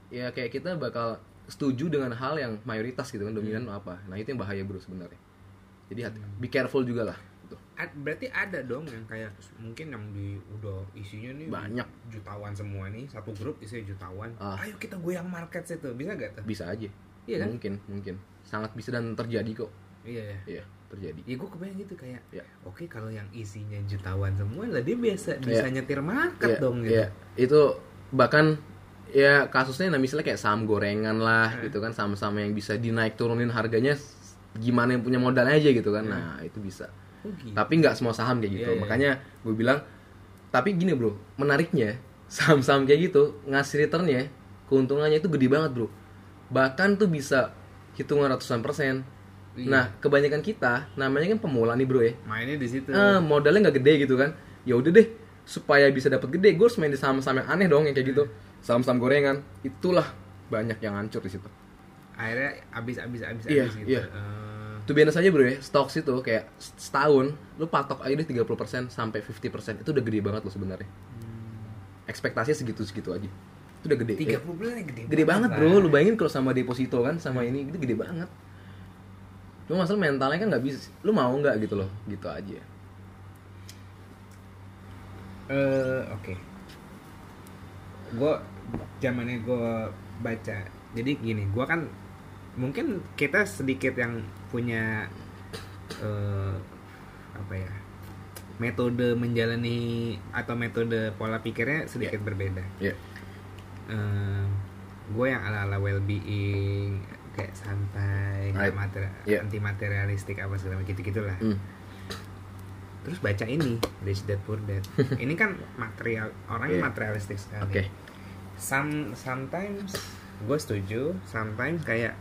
Ya kayak kita bakal setuju dengan hal yang mayoritas gitu kan dominan apa. Nah itu yang bahaya bro sebenarnya. Jadi hati- be careful juga lah gitu. Berarti ada dong yang kayak mungkin yang di udah isinya nih Banyak. jutawan semua nih. Satu grup isinya jutawan. Ah. ayo kita goyang market situ. Bisa gak tuh? Bisa aja. Iya kan? mungkin mungkin. Sangat bisa dan terjadi kok. Iya ya iya terjadi ya gue kebayang gitu kayak Ya. oke kalau yang isinya jutawan semua lah dia biasa bisa Iya. nyetir market Iya, dong gitu iya. itu bahkan ya kasusnya nah misalnya kayak saham gorengan lah Iya. gitu kan sama-sama yang bisa dinaik turunin harganya gimana yang punya modal aja gitu kan nah itu bisa Oh, gitu. tapi nggak semua saham kayak gitu Iya, iya. makanya gue bilang tapi gini bro menariknya saham-saham kayak gitu ngasih returnnya keuntungannya itu gede banget bro bahkan tuh bisa hitungan ratusan persen Iya. nah kebanyakan kita namanya kan pemula nih bro ya. Mainnya di situ. Eh, modalnya nggak gede gitu kan. Ya udah deh supaya bisa dapat gede gue harus main di saham-saham yang aneh dong yang kayak gitu. Saham-saham gorengan itulah banyak yang hancur di situ. Akhirnya abis abis abis Iya, abis gitu. iya. Eh, tuh biasa aja bro ya stocks itu kayak setahun lu patok aja deh 30% sampai 50% itu udah gede banget loh sebenarnya. Ekspektasinya segitu-segitu aja. Itu udah gede tiga Kayak- puluh bulan gede, gede banget bro. lah. lu bayangin kalau sama deposito kan sama ini itu gede banget cuma masalah mentalnya kan nggak bisa lu mau nggak gitu loh gitu aja Eh, oke. Gue zamannya gue baca. Jadi gini, gue kan mungkin kita sedikit yang punya eh apa ya metode menjalani atau metode pola pikirnya sedikit berbeda. ya gue yang ala ala well being kayak santai, Right. materi- Yeah. anti materialistik apa segala gitu gitulah Hmm. terus baca ini Rich Dad Poor Dad *laughs* ini kan material orangnya Yeah. materialistik sekali Oke. Some, sometimes gue setuju sometimes kayak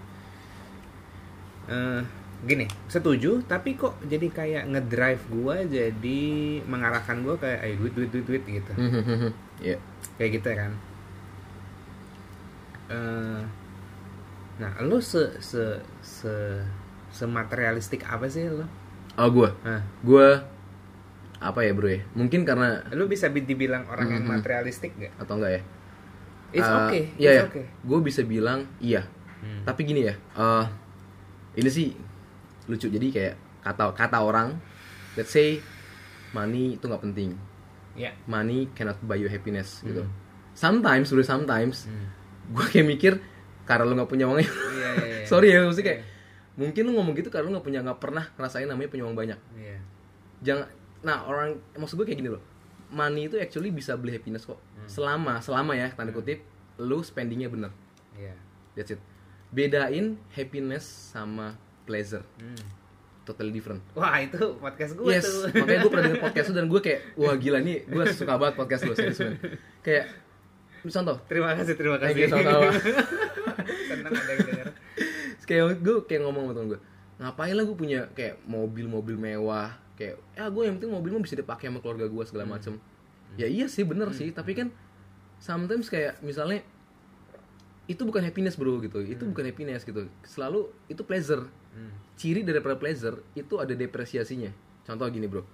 eh gini setuju tapi kok jadi kayak ngedrive gue jadi mengarahkan gue kayak ayo duit duit duit duit gitu ya kayak gitu kan Eh, nah lo se se se sematerialistik apa sih lo oh gue Nah, gue apa ya bro ya mungkin karena lo bisa bi- dibilang orang yang Mhm. materialistik gak? atau enggak ya It's Eh, okay, iya it's ya okay. gue bisa bilang iya Hmm. tapi gini ya eh ini sih lucu jadi kayak kata kata orang let's say money itu nggak penting Ya. money cannot buy you happiness gitu Hmm. sometimes bro sometimes Hmm. gue kayak mikir karena lu nggak punya uang Iya, iya, iya. *laughs* sorry ya maksudnya kayak mungkin lu ngomong gitu karena lu nggak punya nggak pernah ngerasain namanya punya uang banyak Iya. jangan nah orang maksud gue kayak gini loh money itu actually bisa beli happiness kok selama selama ya tanda kutip lu spendingnya bener Iya. that's it bedain happiness sama pleasure Hmm. totally different Wah itu podcast gue yes tuh. makanya gue pernah denger podcast lu dan gue kayak wah gila nih gue suka banget podcast lu serius man. kayak contoh terima kasih terima Thank kasih. you, sama-sama. *laughs* Senang ada yang denger. *laughs* kayak gue kayak ngomong sama temen gue ngapain lah gue punya kayak mobil-mobil mewah? Kayak ya gue yang penting mobil mah bisa dipakai sama keluarga gue segala macem. Ya iya sih bener sih. Tapi kan sometimes kayak misalnya itu bukan happiness bro gitu. Itu bukan happiness gitu. Selalu itu pleasure. Hmm. ciri daripada pleasure itu ada depresiasinya. Contoh gini bro.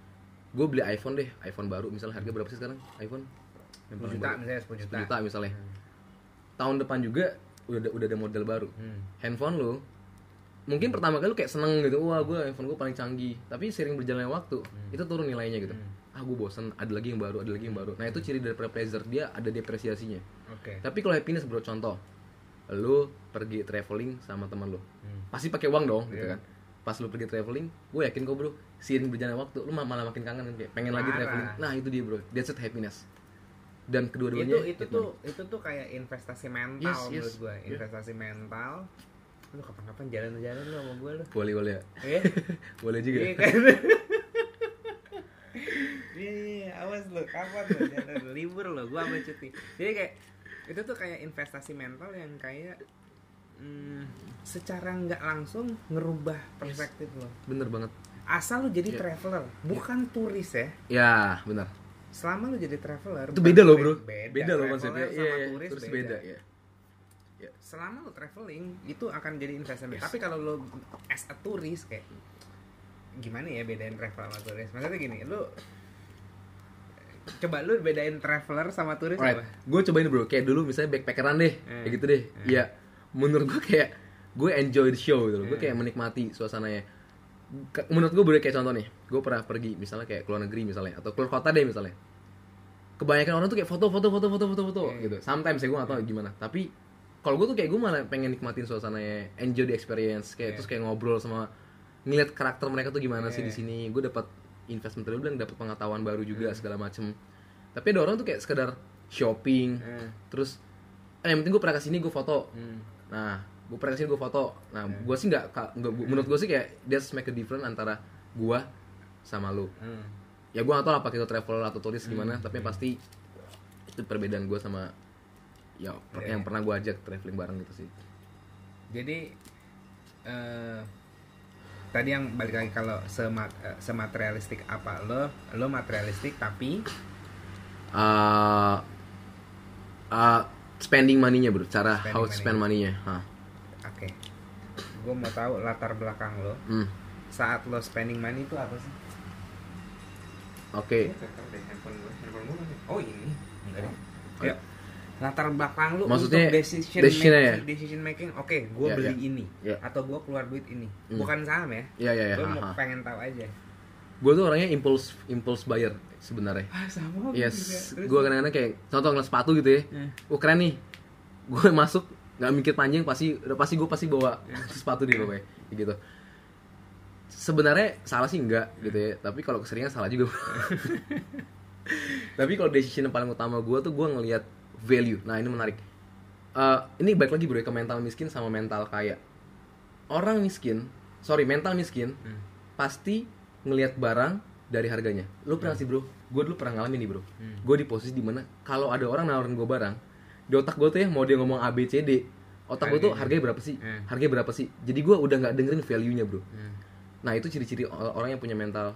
Gue beli iPhone deh iPhone baru. Misalnya harga berapa sih sekarang iPhone? 10 Yang juta baru. misalnya 10 juta. 10 juta misalnya tahun depan juga udah ada, udah ada model baru. Hmm. handphone lu mungkin pertama kali lu kayak seneng gitu wah gue handphone gue paling canggih. Tapi sering berjalannya waktu itu turun nilainya gitu. Ah gue bosen ada lagi yang baru ada lagi yang baru. Nah itu ciri daripada pleasure dia ada depresiasinya. Oke. tapi kalau happiness bro contoh lu pergi traveling sama teman lu. Hmm. pasti pakai uang dong gitu Iya. kan. Pas lu pergi traveling gue yakin kok bro seiring berjalannya waktu lu malah makin kangen kayak pengen lagi Parah. traveling. Nah itu dia bro. That's it happiness dan kedua-duanya itu itu tuh itu tuh kayak investasi mental Yes, yes. menurut gue Yeah. investasi mental lu kapan-kapan jalan-jalan lu sama gue lu boleh boleh ya Iya. *laughs* boleh juga Iya kan *laughs* Iya, awas lu, kapan lu jalan libur lo, gua sama cuti. Jadi kayak itu tuh kayak investasi mental yang kayak hmm, secara nggak langsung ngerubah perspektif lo. bener banget Asal lu jadi Iya. traveler, bukan turis ya. ya benar Selama lu jadi traveler, itu beda loh bro Beda, beda loh konsepnya sama iya iya. turis, terus beda. beda ya Selama lu traveling, itu akan jadi investasi. Yes. Tapi kalau lu as a turis kayak gimana ya bedain traveler sama turis? Maksudnya gini, lu coba lu bedain traveler sama turis Alright, apa? gue cobain bro, kayak dulu misalnya backpackeran deh, Eh. kayak gitu deh. Iya, menurut gue kayak gue enjoy the show gitu loh, gue Eh. kayak menikmati suasananya. Ke- menurut gue boleh kayak contoh nih gue pernah pergi misalnya kayak keluar negeri misalnya atau keluar kota deh misalnya kebanyakan orang tuh kayak foto foto foto foto foto foto Iya. gitu sometimes ya gue gak tau gimana tapi kalau gue tuh kayak gue malah pengen nikmatin suasananya enjoy the experience kayak Iya. terus kayak ngobrol sama ngeliat karakter mereka tuh gimana sih Iya. di sini gue dapat investment tadi bilang dapat pengetahuan baru juga Hmm. segala macem tapi ada orang tuh kayak sekedar shopping Eh, terus eh yang penting gue pernah ke sini gue foto hmm. nah gue pernah ke sini gue foto nah Hmm. gue sih nggak menurut gue sih kayak that's make a difference antara gue sama lu Hmm. ya gue gak tau apa kita travel atau turis gimana Hmm. tapi pasti itu perbedaan gue sama ya per- Iya. yang pernah gue ajak traveling bareng gitu sih Jadi eh tadi yang balik lagi kalau sema, eh, sematerialistik apa lo lo materialistik tapi uh, uh, spending money-nya bro cara Spending how to spend money-nya Hah. Oke gue mau tahu latar belakang lo Hmm. saat lo spending money itu apa sih? oke Oh ini enggak. Oh. Ya, latar belakang lu Maksudnya, untuk decision making, ya? decision making oke gue Ya, beli ya. ini Ya. atau gue keluar duit ini Hmm. bukan saham ya ya ya ya gue mau pengen tahu aja gue tuh orangnya impulse impulse buyer sebenarnya ah sama yes gue kadang-kadang kayak contoh ngeliat sepatu gitu ya Hmm. oh keren nih gue masuk nggak mikir panjang pasti pasti gue pasti bawa sepatu di pokoknya gitu. Sebenarnya salah sih enggak gitu ya. Tapi kalau keseringan salah juga. *laughs* Tapi kalau decision yang paling utama gue tuh gue ngelihat value. Nah ini menarik. Eh, ini baik lagi bro ya, ke mental miskin sama mental kaya. Orang miskin sorry mental miskin Hmm. pasti ngelihat barang dari harganya. Lu pernah sih bro? Gue dulu pernah ngalamin nih bro. Hmm. gue di posisi di mana kalau ada orang nawarin gue barang di otak gue tuh ya mau dia ngomong A B C D otak gue tuh Harganya. harganya berapa sih Hmm. harganya berapa sih jadi gue udah nggak dengerin value nya bro Hmm. nah itu ciri-ciri or- orang yang punya mental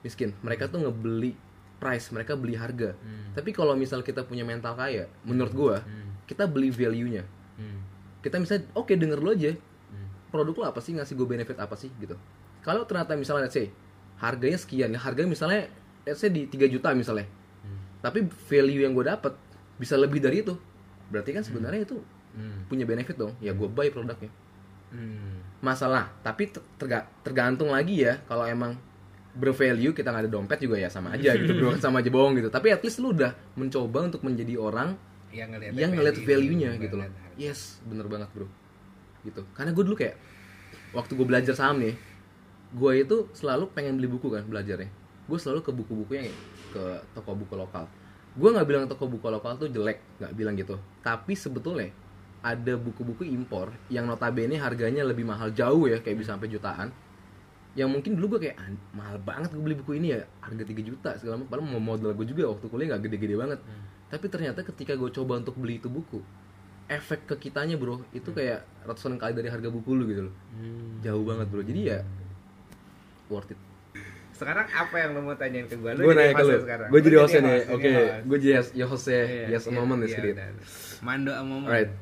miskin mereka tuh ngebeli price mereka beli harga Hmm. tapi kalau misal kita punya mental kaya menurut gue Hmm. kita beli value nya Hmm. kita bisa oke denger lo aja Hmm. produk lo apa sih ngasih gue benefit apa sih gitu kalau ternyata misalnya let's say harganya sekian ya harganya misalnya let's say di 3 juta misalnya Hmm. tapi value yang gue dapat bisa lebih dari itu berarti kan sebenarnya itu Hmm. punya benefit dong. Ya gue buy produknya. Hmm. masalah tapi ter- terga- tergantung lagi ya. Kalau emang bervalue kita nggak ada dompet juga ya sama aja gitu. *laughs* Bro sama aja bohong gitu. Tapi at least lu udah mencoba untuk menjadi orang yang ngeliat yang ngeliat value-nya bukan gitu loh. yes bener banget bro. Gitu. Karena gue dulu kayak waktu gue belajar saham nih gue itu selalu pengen beli buku kan belajarnya. Gue selalu ke buku-buku yang ke toko buku lokal gue nggak bilang toko buku lokal tuh jelek nggak bilang gitu. Tapi sebetulnya ada buku-buku impor yang notabene harganya lebih mahal jauh ya kayak bisa sampai jutaan. Yang mungkin dulu gue kayak "Ah, mahal banget gue beli buku ini ya harga 3 juta segala macam. Padahal mau modal gue juga waktu kuliah nggak gede-gede banget. Tapi ternyata ketika gue coba untuk beli itu buku efek ke kitanya bro itu kayak ratusan kali dari harga buku lu gitu loh. Hmm. jauh banget bro. Jadi ya worth it sekarang apa yang lo mau tanyain ke gue gue nanya ke lu. gue jadi hostnya nih oke gue jadi host- ya Iya, yes a moment nih sedikit Mando a moment. Alright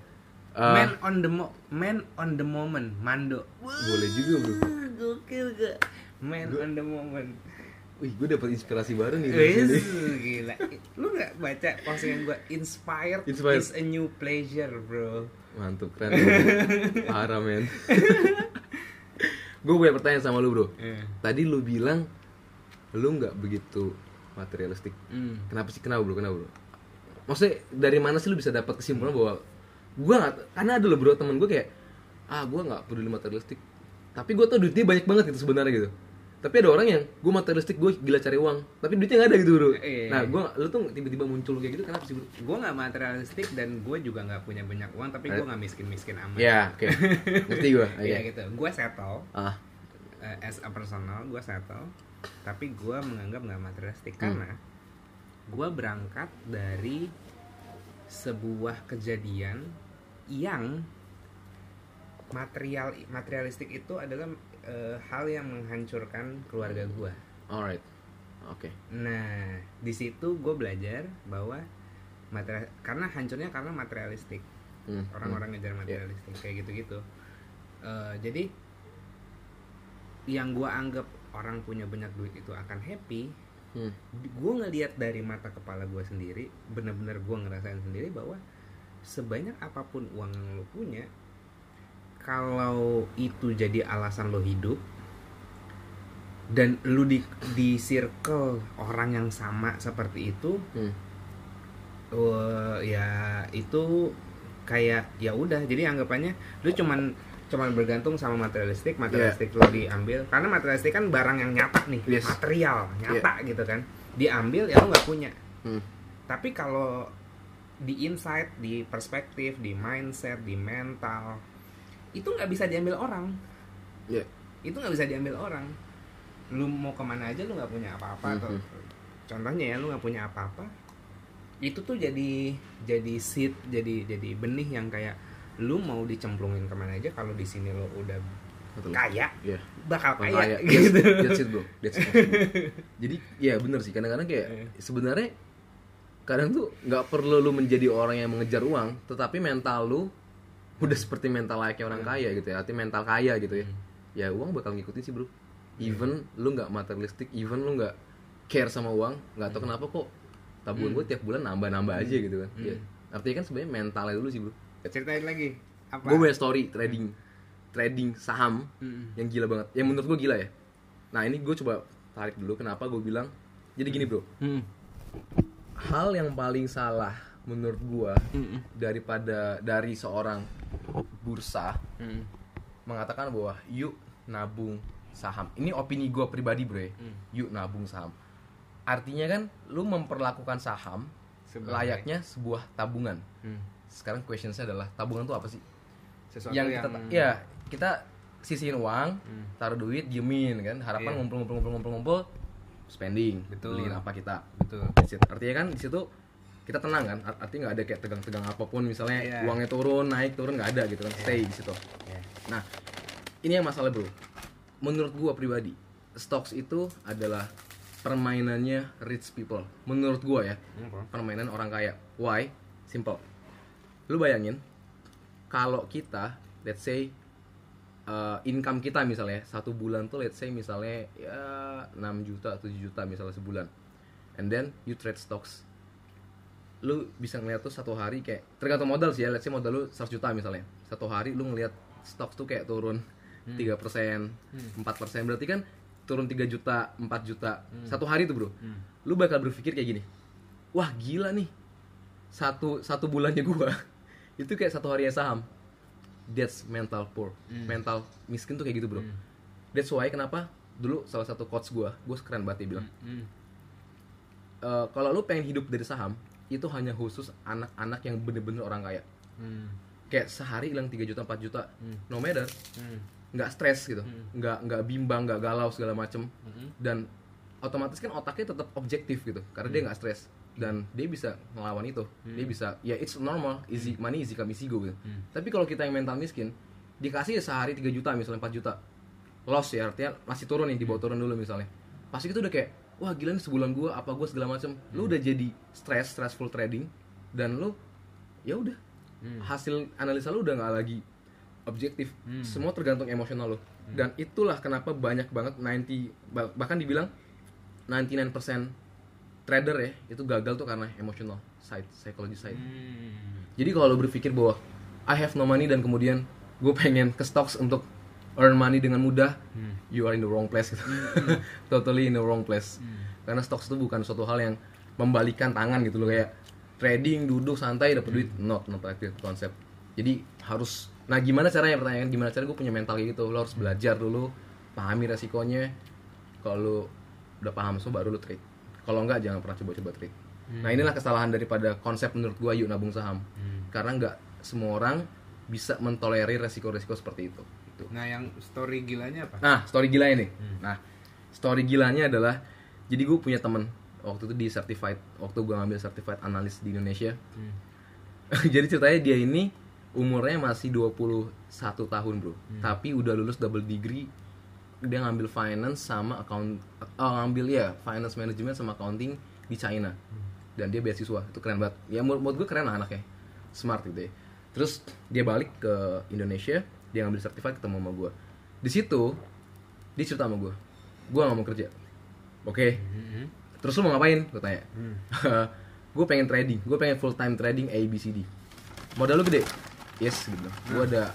Uh, man on the mo man on the moment Mando. Boleh juga bro gokil gak man on the moment. Wih gue dapet inspirasi baru nih dari sini. gila. Lu gak baca postingan gue inspired, Inspired. is a new pleasure bro. Mantap keren. Parah men. *laughs* Gue punya pertanyaan sama lu bro. Eh. tadi lu bilang lu nggak begitu materialistik. Hmm. kenapa sih? Kenapa bro? Kenapa bro? Maksudnya dari mana sih lu bisa dapat kesimpulan bahwa gue nggak karena ada loh bro temen gue kayak ah gue nggak peduli materialistik. Tapi gue tau duitnya banyak banget gitu sebenarnya gitu. Tapi ada orang yang gue materialistik gue gila cari uang. Tapi duitnya nggak ada gitu bro. Iya. nah gue lu tuh tiba-tiba muncul kayak gitu kenapa sih bro? Gue nggak materialistik dan gue juga nggak punya banyak uang tapi gue nggak miskin miskin amat. Ya oke. *laughs* Ngerti gue Iya gitu. Gue settle. Ah. Eh, as a personal gue settle tapi gue menganggap nggak materialistik Hmm. karena gue berangkat dari sebuah kejadian yang material materialistik itu adalah eh, hal yang menghancurkan keluarga gue alright oke. Nah di situ gue belajar bahwa materi karena hancurnya karena materialistik. Hmm, orang-orang ngejar materialistik kayak gitu-gitu. Eh, jadi yang gue anggap orang punya banyak duit itu akan happy hmm. gue ngelihat dari mata kepala gue sendiri bener-bener gue ngerasain sendiri bahwa sebanyak apa pun uang yang lo punya kalau itu jadi alasan lo hidup dan lu di di circle orang yang sama seperti itu Hmm. eh, ya itu kayak ya udah jadi anggapannya lu cuman cuman bergantung sama materialistik materialistik lu diambil karena materialistik kan barang yang nyata nih Yes. material nyata gitu kan diambil ya lu nggak punya Hmm. tapi kalau di insight di perspektif di mindset di mental itu nggak bisa diambil orang Iya. itu nggak bisa diambil orang lu mau ke mana aja lu nggak punya apa-apa atau Mhm. contohnya ya lu nggak punya apa-apa itu tuh jadi jadi seed jadi jadi benih yang kayak lu mau dicemplungin ke mana aja kalau di sini lo udah Betul. kaya Iya. bakal kaya, kaya. *laughs* gitu That's, that's it bro. That's it. Jadi ya bener sih. Kadang-kadang kayak Iya. sebenarnya kadang tuh nggak perlu lu menjadi orang yang mengejar uang, tetapi mental lu udah seperti mental layaknya orang kaya gitu ya. Arti mental kaya gitu ya. Ya uang bakal ngikutin sih bro. Even lu nggak materialistik, even lu nggak care sama uang, nggak tahu kenapa kok tabungan gue tiap bulan nambah-nambah aja gitu kan. Ya. Artinya kan sebenarnya mentalnya dulu sih bro. Ceritain lagi apa? Gue punya story trading. Trading saham Mm-mm. yang gila banget. Yang menurut gue gila ya. Nah ini gue coba tarik dulu kenapa gue bilang. Jadi gini bro. Mm. hal yang paling salah menurut gue Mm-mm. daripada dari seorang bursa Mm. mengatakan bahwa yuk nabung saham. Ini opini gue pribadi bro ya Mm. yuk nabung saham. Artinya kan lu memperlakukan saham Sebagai- layaknya sebuah tabungan. Mm. Sekarang questionsnya adalah tabungan itu apa sih sesuatu yang, yang, kita ya kita sisihin uang Hmm. taruh duit diemin kan harapan Iya. ngumpul ngumpul ngumpul ngumpul ngumpul spending Betul. beliin apa kita betul artinya kan di situ kita tenang kan Art- artinya nggak ada kayak tegang-tegang apa pun misalnya Iya. uangnya turun naik turun nggak ada gitu kan Iya. stay di situ Ya. nah ini yang masalah bro menurut gua pribadi stocks itu adalah permainannya rich people menurut gua ya Apa? permainan orang kaya. Why? Simple. Lu bayangin kalau kita let's say uh, income kita misalnya satu bulan tuh let's say misalnya ya 6 juta 7 juta misalnya sebulan. And then you trade stocks. Lu bisa ngeliat tuh satu hari kayak tergantung modal sih ya, let's say modal lu 100 juta misalnya. Satu hari lu ngeliat stocks tuh kayak turun 3%, 4%. Berarti kan turun 3 juta, 4 juta. Satu hari tuh, Bro Hmm. lu bakal berpikir kayak gini wah gila nih satu satu bulannya gua itu kayak satu harinya saham that's mental poor mental miskin tuh kayak gitu bro that's why kenapa dulu salah satu coach gua gua keren banget dia bilang Mm. "Eh, kalau lu pengen hidup dari saham itu hanya khusus anak-anak yang bener-bener orang kaya Mm. kayak sehari hilang 3 juta 4 juta Hmm. no matter Mm. nggak stres gitu Hmm. nggak nggak bimbang nggak galau segala macem Mm. dan otomatis kan otaknya tetap objektif gitu karena dia nggak stres dan dia bisa ngelawan itu. Dia bisa ya it's normal. Easy money easy come easy go gitu. Hmm. tapi kalau kita yang mental miskin dikasih sehari 3 juta misalnya 4 juta loss ya artinya masih turun nih di bawah turun dulu misalnya. Pasti itu udah kayak wah gila nih sebulan gua apa gua segala macem. Lu udah jadi stress stressful trading dan lu ya udah. Hmm. hasil analisa lu udah nggak lagi objektif. Semua tergantung emosional lu. Dan itulah kenapa banyak banget 90 bah- bahkan dibilang 99% trader ya itu gagal tuh karena emosional side psychology side. Mm. jadi kalau lu berpikir bahwa I have no money dan kemudian gue pengen ke stocks untuk earn money dengan mudah Hmm. you are in the wrong place gitu. *laughs* Totally in the wrong place. Karena stocks itu bukan suatu hal yang membalikan tangan gitu loh kayak trading duduk santai dapat duit. Not not like that konsep jadi harus nah gimana caranya pertanyaan gimana cara gue punya mental kayak gitu? Lo harus belajar dulu pahami resikonya. Kalau udah paham semua baru lu trade kalau enggak jangan pernah coba-coba trade nah inilah kesalahan daripada konsep menurut gua yuk nabung saham Hmm. karena nggak semua orang bisa mentolerir resiko-resiko seperti itu Gitu. Nah, yang story gilanya apa? Nah, story gila ini. Nah, story gilanya adalah jadi gue punya temen waktu itu di certified waktu gue ngambil certified analis di Indonesia. Hmm. *laughs* jadi ceritanya dia ini umurnya masih 21 tahun, Bro. Tapi udah lulus double degree. Dia ngambil finance sama account oh, ngambil ya, finance management sama accounting di China. Dan dia beasiswa. Itu keren banget. Ya menurut, gue keren lah anaknya. Smart gitu ya. Terus dia balik ke Indonesia, dia ngambil certified ketemu sama gue. Di situ dia cerita sama gue, gue gak mau kerja. Oke, Hmm. terus lu mau ngapain? Gue tanya. Hmm. *laughs* gue pengen trading, gue pengen full time trading A B C D. Modal lu gede? Yes gitu. Gue ada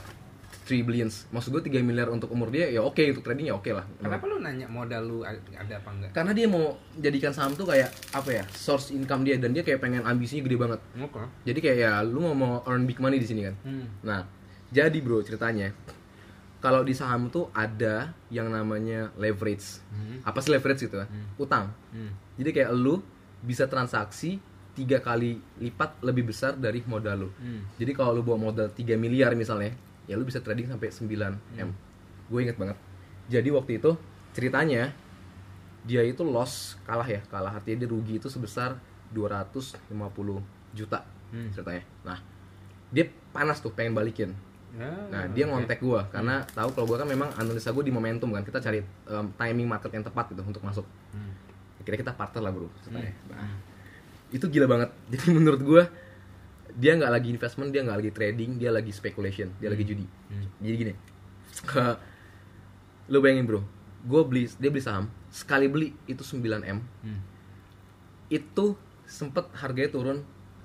3 billions maksud gue 3 miliar untuk umur dia ya oke untuk trading ya oke lah Kenapa lu nanya modal lu ada apa enggak? karena dia mau jadikan saham tuh kayak apa ya source income dia dan dia kayak pengen ambisinya gede banget Oke. jadi kayak ya lu mau mau earn big money di sini kan Hmm. nah jadi bro ceritanya kalau di saham tuh ada yang namanya leverage Hmm. apa sih leverage gitu kan utang Hmm. jadi kayak lu bisa transaksi tiga kali lipat lebih besar dari modal lu Hmm. jadi kalau lu bawa modal 3 miliar misalnya ya lu bisa trading sampai 9 m. Gue inget banget. Jadi waktu itu ceritanya dia itu loss kalah ya kalah. Artinya dia rugi itu sebesar 250 juta Hmm. ceritanya. Nah dia panas tuh pengen balikin. Ya, nah dia ngontek gua karena tahu kalau gua kan memang analisa gua di momentum kan. Kita cari um, timing market yang tepat gitu untuk masuk. Hmm. akhirnya kita partner lah bro ceritanya. Hmm. nah, itu gila banget. *laughs* Jadi menurut gua dia nggak lagi investment dia nggak lagi trading dia lagi speculation dia lagi judi. Hmm. jadi gini lo bayangin bro. Gue beli dia beli saham sekali beli itu 9 m. Hmm. itu sempet harganya turun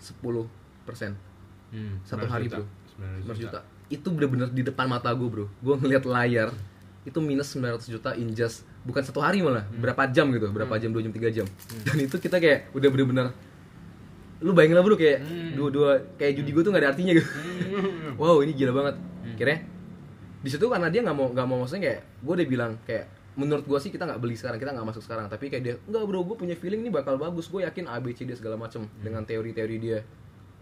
10 persen. Hmm. satu 900 hari juta. bro. 900 900 juta. itu bener-bener di depan mata gue bro. Gue ngeliat layar itu minus 900 juta in just bukan satu hari malah berapa jam gitu berapa jam dua jam tiga jam. Dan itu kita kayak udah bener-bener lu bayangin lah bro kayak dua-dua kayak judi gue tuh gak ada artinya gitu. Wow ini gila banget. Kira di situ karena dia nggak mau nggak mau maksudnya kayak gue udah bilang kayak menurut gue sih kita nggak beli sekarang kita nggak masuk sekarang. Tapi kayak dia nggak bro gue punya feeling ini bakal bagus gue yakin A B C D segala macem. Dengan teori-teori dia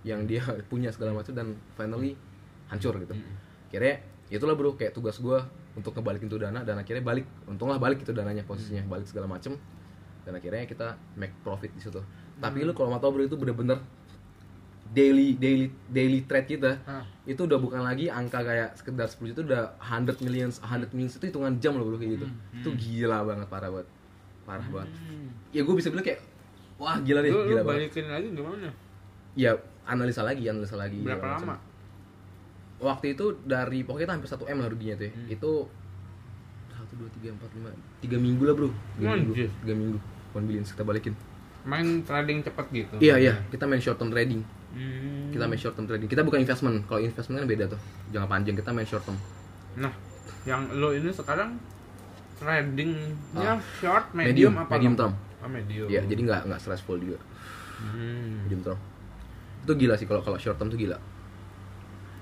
yang dia *laughs* punya segala macam dan finally hancur gitu. Kira itulah bro kayak tugas gue untuk ngebalikin tuh dana dan akhirnya balik untunglah balik itu dananya posisinya balik segala macem. Dan akhirnya kita make profit di situ tapi lu kalau mau tau bro itu bener-bener daily daily daily trade kita Hah. itu udah bukan lagi angka kayak sekedar 10 juta udah 100 millions 100 millions itu hitungan jam loh bro kayak gitu itu gila banget parah banget parah banget Hmm. ya gue bisa bilang kayak wah gila deh Lu, lu gila banget balikin lagi gimana? ya analisa lagi analisa lagi Berapa macam. lama? waktu itu dari pokoknya itu hampir 1 m lah ruginya tuh ya. Hmm. itu satu dua tiga empat lima tiga minggu lah bro tiga minggu tiga minggu one billion kita balikin Main trading cepet gitu. iya iya kita main short term trading Hmm. kita main short term trading kita bukan investment kalau investment kan beda tuh jangan panjang kita main short term Nah, yang lo ini sekarang tradingnya Ah. short, Medium, medium, apa? medium term. Oh, medium. Iya, jadi nggak nggak stressful juga Hmm. medium term. Itu gila sih kalau kalau short term tuh gila.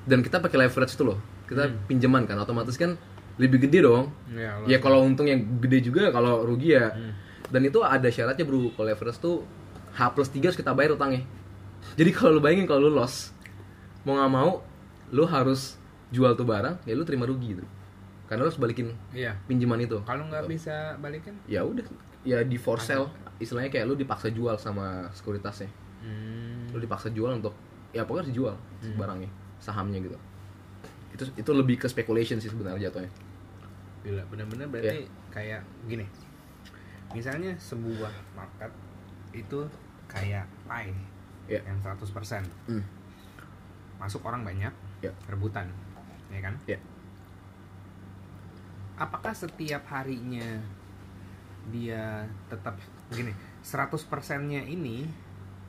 Dan kita pakai leverage itu loh. Kita Hmm. pinjaman kan, otomatis kan lebih gede dong. Ya, lo- Ya kalau untung yang gede juga, kalau rugi ya. Hmm. Dan itu ada syaratnya bro. Kalau leverage tuh H plus 3 harus kita bayar utangnya. Jadi kalau lu bayangin kalau lu loss, mau nggak mau, lu harus jual tuh barang, ya lu terima rugi gitu. Karena lu harus balikin Iya. pinjaman itu. Kalau nggak bisa balikin? Ya udah, ya di for sale. Istilahnya kayak lu dipaksa jual sama sekuritasnya. Hmm. lu dipaksa jual untuk ya pokoknya harus dijual barangnya sahamnya gitu itu itu lebih ke speculation sih sebenarnya jatuhnya Gila, bener-bener berarti kayak gini. Misalnya sebuah market itu kayak pie ya yang 100%. Hmm. Masuk orang banyak, ya rebutan. Ya kan? ya Apakah setiap harinya dia tetap gini, 100%-nya ini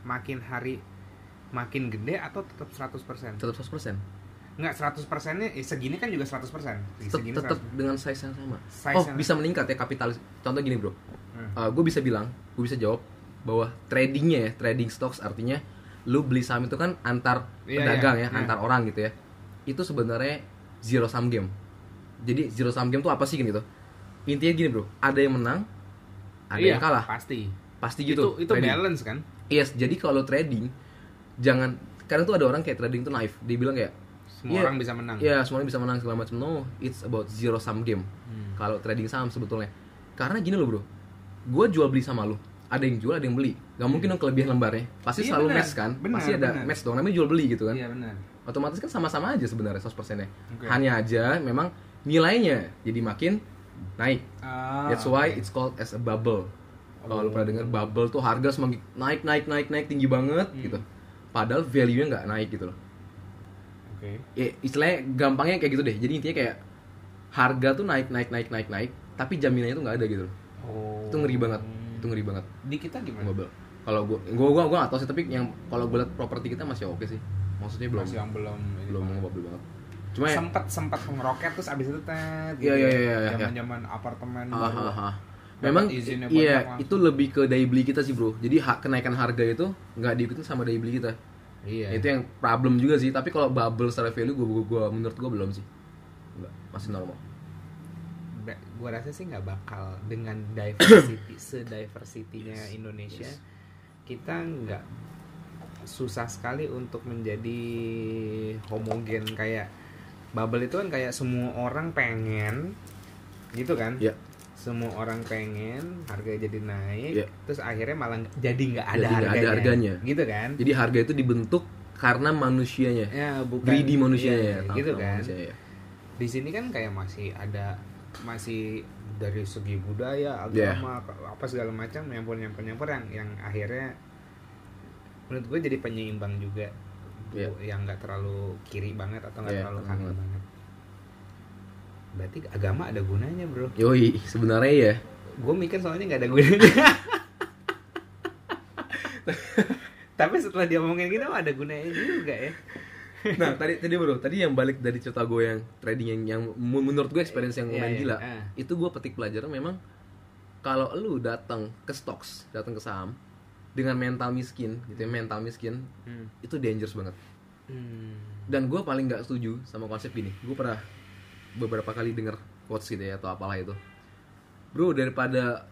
makin hari makin gede atau tetap 100%? tetap 100% Enggak, 100%-nya eh, segini kan juga 100%. tetap, Segini tetap 100%. dengan size yang sama Size oh yang- bisa meningkat ya kapital contoh gini bro Hmm. gue bisa bilang gue bisa jawab bahwa tradingnya ya trading stocks artinya lu beli saham itu kan antar Iya, pedagang iya, ya iya. antar orang gitu ya itu sebenarnya zero sum game jadi zero sum game tuh apa sih gitu intinya gini bro ada yang menang ada Iya, yang kalah Pasti. pasti Itu gitu itu trading. balance kan? Yes, jadi kalau trading jangan kadang tuh ada orang kayak trading tuh naif. Dia bilang kayak Semua Iya. orang bisa menang. ya semuanya bisa menang segala macam. No, it's about zero sum game. Hmm. Kalau trading saham sebetulnya. Karena gini loh, Bro. Gua jual beli sama lu. Ada yang jual, ada yang beli. Gak mungkin dong kelebihan lembarnya. Pasti Iya, selalu match kan? Benar, Pasti ada benar. match dong. Namanya jual beli gitu kan. Iya benar. Otomatis kan sama-sama aja sebenarnya 100%-nya. Oke. Hanya aja memang nilainya jadi makin naik. Ah, That's why oke. it's called as a bubble. Kalau lu Oh. pernah dengar bubble tuh harga semakin naik naik naik naik tinggi banget Hmm. gitu. Padahal value-nya nggak naik gitu loh. Oke. Ya, istilahnya gampangnya kayak gitu deh. Jadi intinya kayak harga tuh naik naik naik naik naik, tapi jaminannya tuh nggak ada gitu loh. Oh. Itu ngeri banget. Itu ngeri banget Di kita gimana? bubble. Kalau gua gua gua gua nggak tahu sih tapi yang kalau gua liat properti kita masih oke sih. Maksudnya belum Masih yang belum ini belum banget. ngebubble banget. Cuma ya- sempat sempat ngeroket terus abis itu tet Iya, iya, iya, iya, iya. zaman-zaman apartemen Ah, baru ah, ah. dapat Memang iya itu lebih ke daya beli kita sih bro. Jadi hak kenaikan harga itu nggak diikutin sama daya beli kita. iya Itu yang problem juga sih. Tapi kalau bubble secara value gua, gua, gua menurut gua belum sih. Enggak, masih normal. Gua rasa sih nggak bakal dengan diversity *coughs* sediversity-nya Indonesia kita nggak susah sekali untuk menjadi homogen kayak bubble itu kan kayak semua orang pengen gitu kan Ya. semua orang pengen harga jadi naik Ya. terus akhirnya malah jadi nggak ada, Jadi harganya. ada harganya. gitu kan Jadi harga itu dibentuk karena manusianya. ya bukan Greedy manusianya Iya, ya. gitu kan manusia, ya. di sini kan kayak masih ada masih dari segi budaya Iya. agama apa segala macam nyampur nyampur nyampur yang yang akhirnya menurut gue jadi penyeimbang juga Iya. yang nggak terlalu kiri banget atau nggak Iya, terlalu kanan banget. banget berarti agama ada gunanya bro Yoi, sebenarnya ya. gue mikir soalnya nggak ada gunanya *laughs* tapi setelah dia ngomongin gitu ada gunanya juga ya *laughs* Nah, tadi tadi bro, tadi yang balik dari cerita gue yang trading yang yang menurut gue experience yang Iya, lumayan iya, gila. ah. Itu gue petik pelajaran memang kalau lu datang ke stocks, datang ke saham dengan mental miskin, gitu ya, mental miskin, Hmm. itu dangerous banget. Hmm. Dan gue paling nggak setuju sama konsep ini. Gue pernah beberapa kali denger quotes gitu ya atau apalah itu. Bro, daripada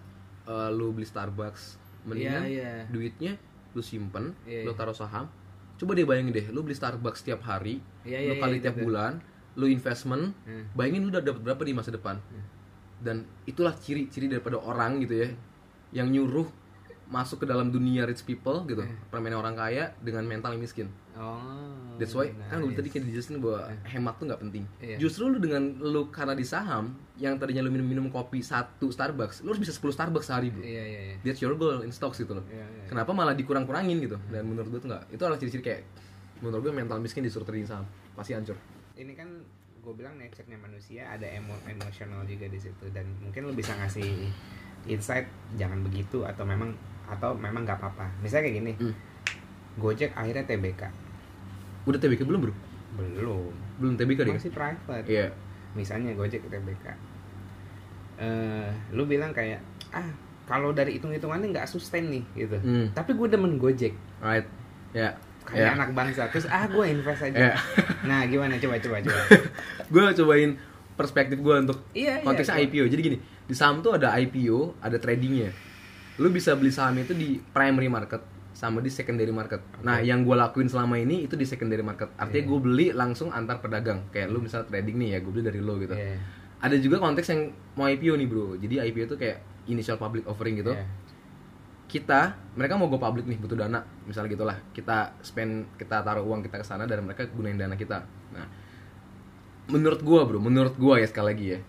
uh, lu beli Starbucks, mendingan Iya, iya. duitnya lu simpen, Iya, lu iya. taruh saham. Coba deh bayangin deh, lu beli Starbucks setiap hari, Iya, lu iya, kali iya, tiap betul. bulan, lu investment, Hmm. bayangin lu udah dapat berapa di masa depan. Dan itulah ciri-ciri daripada orang gitu ya, yang nyuruh masuk ke dalam dunia rich people gitu, permainan orang kaya dengan mental yang miskin. Oh. That's why kan gue nice. tadi kayak dijelasin bahwa hemat tuh nggak penting. Iya. Justru lu dengan lu karena di saham yang tadinya lu minum-minum kopi satu Starbucks, lu harus bisa 10 Starbucks sehari, Bro. Iya iya iya. That's your goal in stocks gitu loh. Iya, iya. Kenapa malah dikurang-kurangin gitu? Dan menurut gue tuh nggak. Itu adalah ciri-ciri kayak menurut gue mental miskin disuruh trading saham pasti hancur. Ini kan gue bilang nature-nya manusia ada emo emosional juga di situ dan mungkin lu bisa ngasih insight jangan begitu atau memang atau memang nggak apa-apa. Misalnya kayak gini. Hmm. Gojek akhirnya TBK. Udah TBK belum, Bro? Belum. Belum TBK deh. Masih private. Iya. Misalnya Gojek TBK. Eh, lu bilang kayak ah kalau dari hitung-hitungannya nggak sustain nih gitu. Hmm. Tapi gue demen Gojek. Right. Ya. Kayak Ya. anak bangsa. Terus ah gue invest aja. Ya. Nah, gimana coba coba coba. *laughs* gue cobain perspektif gue untuk Iya, iya, konteksnya coba. IPO. Jadi gini, di saham tuh ada IPO, ada tradingnya. Lu bisa beli saham itu di primary market sama di secondary market. Nah, yang gue lakuin selama ini itu di secondary market. Artinya Iya. gue beli langsung antar pedagang. Kayak lu misalnya trading nih ya, gue beli dari lo gitu. Iya. Ada juga konteks yang mau IPO nih bro. Jadi IPO itu kayak initial public offering gitu. Iya. Kita, mereka mau go public nih, butuh dana, misalnya gitulah. Kita spend, kita taruh uang kita ke sana dan mereka gunain dana kita. Nah, menurut gua bro, menurut gua ya sekali lagi ya,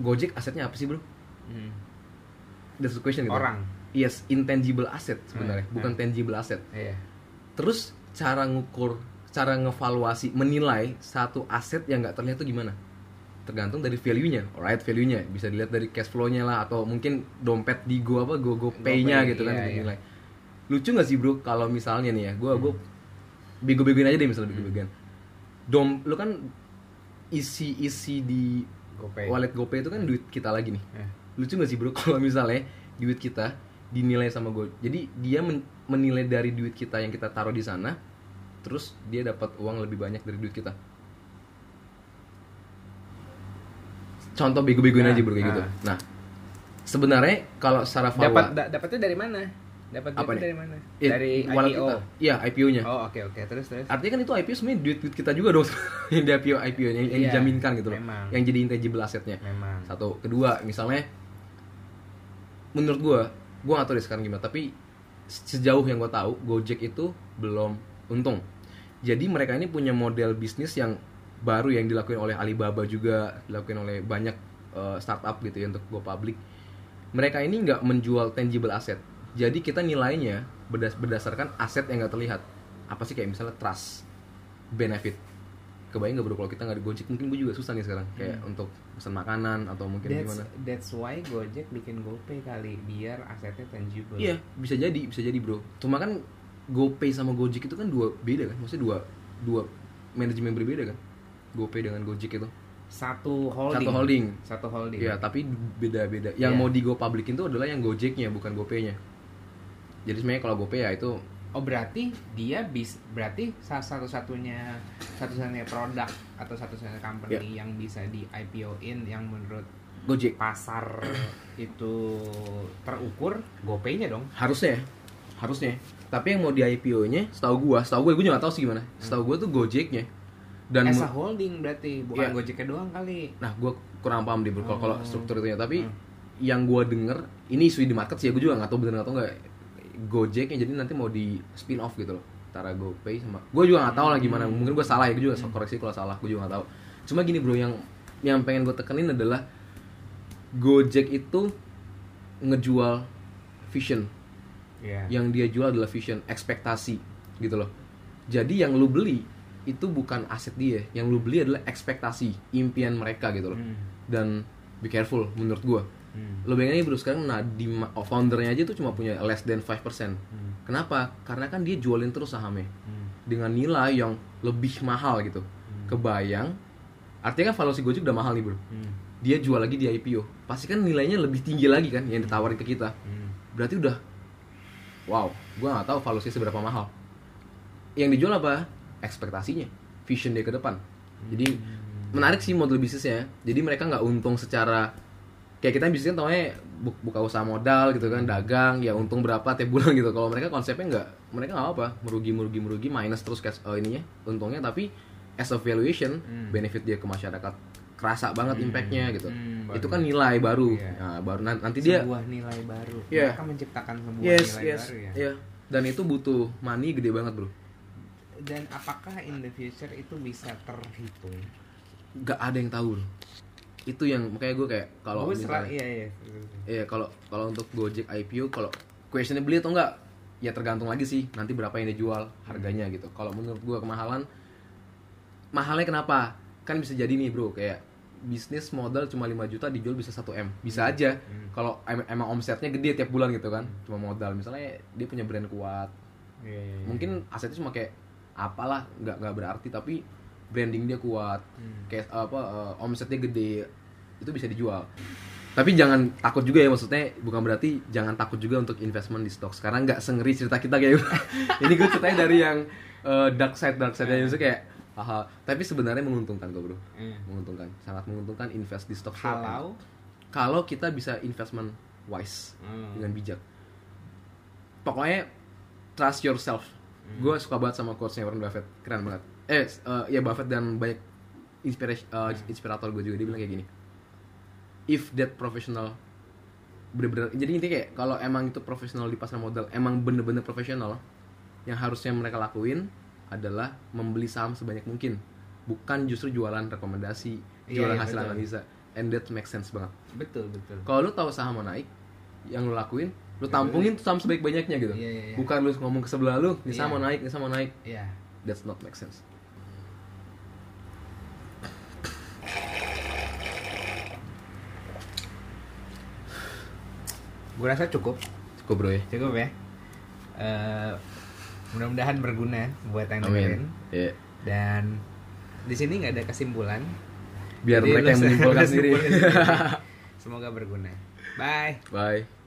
Gojek asetnya apa sih bro? Hmm. That's the question gitu. Orang. Yes, intangible asset sebenarnya, Hmm, bukan hmm. tangible asset. Iya. Terus cara ngukur, cara ngevaluasi, menilai satu aset yang nggak terlihat tuh gimana? Tergantung dari value-nya, alright value-nya bisa dilihat dari cash flow-nya lah atau mungkin dompet di Go apa Go Go Pay-nya gitu kan iya, iya. nilai. Lucu nggak sih bro kalau misalnya nih ya, gua gua bego-begoin aja deh misalnya bego-begoin. Dom, lu kan isi isi di GoPay. wallet GoPay itu kan duit kita lagi nih Eh. lucu gak sih bro *laughs* kalau misalnya duit kita dinilai sama Go jadi dia men- menilai dari duit kita yang kita taruh di sana terus dia dapat uang lebih banyak dari duit kita contoh bego-begoin Nah, aja bro kayak gitu nah. nah sebenarnya kalau secara Dapat da- dapatnya dari mana? Dapat dari mana? ya, dari IPO. kita iya IPO-nya Oh, oke oke. Terus terus. artinya kan itu IPO sebenarnya duit duit kita juga dong *laughs* yang di IPO IPO yang, Iya, dijaminkan gitu loh memang. yang jadi intangible asetnya Memang. satu kedua misalnya menurut gua gua gak tahu deh sekarang gimana tapi sejauh yang gua tahu Gojek itu belum untung. Jadi mereka ini punya model bisnis yang baru yang dilakukan oleh Alibaba juga dilakukan oleh banyak eh, startup gitu ya untuk go public. Mereka ini nggak menjual tangible asset. Jadi kita nilainya berdas- berdasarkan aset yang nggak terlihat. Apa sih kayak misalnya trust benefit kebayang nggak bro kalau kita nggak di Gojek mungkin gue juga susah nih sekarang kayak untuk pesan makanan atau mungkin That's, gimana that's why Gojek bikin GoPay kali biar asetnya tangible. Iya, bisa jadi, bisa jadi bro. Cuma kan GoPay sama Gojek itu kan dua beda kan, maksudnya dua dua manajemen berbeda kan. GoPay dengan Gojek itu Satu holding. Satu holding. Satu holding. Iya, tapi beda-beda. Yang Iya. mau di Go publikin itu adalah yang Gojeknya, bukan GoPay-nya. Jadi sebenarnya kalau GoPay ya itu Oh berarti dia bis berarti salah satu-satunya satu-satunya produk atau satu-satunya company yang bisa di IPO-in yang menurut Gojek. pasar itu terukur GoPay-nya dong. Harusnya, ya. harusnya. Tapi yang mau di IPO-nya, setahu gua, setahu gue, gue juga nggak tahu sih gimana. Setahu gua tuh Gojeknya. Dan As a mu- holding berarti bukan Iya. Gojeknya doang kali. nah, gua kurang paham deh bro, kalau Oh. struktur itu. Tapi Hmm. yang gua denger, ini isu di market sih ya, gue juga nggak tahu bener atau nggak. Gojeknya jadi nanti mau di spin off gitu loh. Antara GoPay sama gue juga nggak tahu lah gimana. Mungkin gue salah ya, gue juga koreksi kalau salah. Gue juga nggak tahu. Cuma gini bro, yang yang pengen gue tekenin adalah Gojek itu ngejual vision Iya. yang dia jual adalah vision ekspektasi gitu loh jadi yang lu beli itu bukan aset dia yang lu beli adalah ekspektasi impian mereka gitu loh Hmm. dan be careful menurut gua Hmm. lo bayangin aja bro sekarang Nadim oh, foundernya aja tuh cuma punya less than 5% Hmm. kenapa? Karena kan dia jualin terus sahamnya. Hmm. dengan nilai yang lebih mahal gitu. Kebayang? Artinya kan valuasi Gojek udah mahal nih bro. Hmm. dia jual lagi di IPO pasti kan nilainya lebih tinggi lagi kan yang ditawarin ke kita. Hmm. berarti udah wow gua nggak tahu valuasi seberapa mahal. Yang dijual apa? Ekspektasinya. Vision dia ke depan. Jadi menarik sih model bisnisnya. Jadi mereka nggak untung secara kayak kita bisnis kan taunya buka usaha modal gitu kan dagang ya untung berapa tiap bulan *laughs* gitu kalau mereka konsepnya nggak mereka nggak apa merugi merugi merugi minus terus cash eh, ininya untungnya tapi as a valuation Hmm. benefit dia ke masyarakat kerasa banget impactnya gitu Hmm, itu kan nilai baru Iya. nah, baru nan- nanti dia sebuah nilai baru. Iya. Mereka menciptakan sebuah yes nilai yes baru ya. iya dan itu butuh money gede banget bro Dan apakah in the future itu bisa terhitung? nggak ada yang tahu bro itu yang makanya gue kayak kalau serah- misalnya iya iya. iya kalau kalau untuk Gojek IPO kalau questionnya beli atau enggak ya tergantung lagi sih. Nanti berapa yang dijual harganya gitu. Kalau menurut gue kemahalan mahalnya kenapa? Kan bisa jadi nih bro. Kayak bisnis modal cuma 5 juta dijual bisa 1 m. Bisa aja. Kalau em- emang omsetnya gede tiap bulan gitu kan cuma modal. Misalnya dia punya brand kuat. Iya, iya, iya. mungkin asetnya cuma kayak apalah nggak nggak berarti. Tapi branding dia kuat Hmm. kayak apa eh, omsetnya gede itu bisa dijual. Tapi jangan takut juga ya maksudnya bukan berarti jangan takut juga untuk investment di stok sekarang nggak sengeri cerita kita kayak *laughs* ini gue ceritanya dari yang eh, dark side dark side nya maksudnya kayak haha tapi sebenarnya menguntungkan kok bro. Iya. menguntungkan sangat menguntungkan invest di stok Kalau? Kalau kita bisa investment wise Hmm. dengan bijak. Pokoknya trust yourself. Gue suka banget sama quotesnya Warren Buffett keren banget eh eh, ya Buffett dan banyak inspirasi eh, inspirator gue juga dia bilang kayak gini if that professional bener-bener jadi intinya kayak kalau emang itu profesional di pasar modal emang bener-bener profesional yang harusnya mereka lakuin adalah membeli saham sebanyak mungkin bukan justru jualan rekomendasi Iya, jualan iya, hasil betul. analisa and that makes sense banget betul betul. kalau lu tahu saham mau naik yang lu lakuin lu tampungin tuh saham sebaik banyaknya gitu Iya, iya, iya. bukan lu ngomong ke sebelah lu ini saham Iya. mau naik ini saham mau naik Iya. that's not make sense Gue rasa cukup. cukup bro ya Cukup ya. Eh, mudah-mudahan berguna buat yang dengerin. ya Dan di sini nggak ada kesimpulan. biar Jadi mereka yang menyimpulkan *laughs* sendiri. *laughs* Semoga berguna. Bye. bye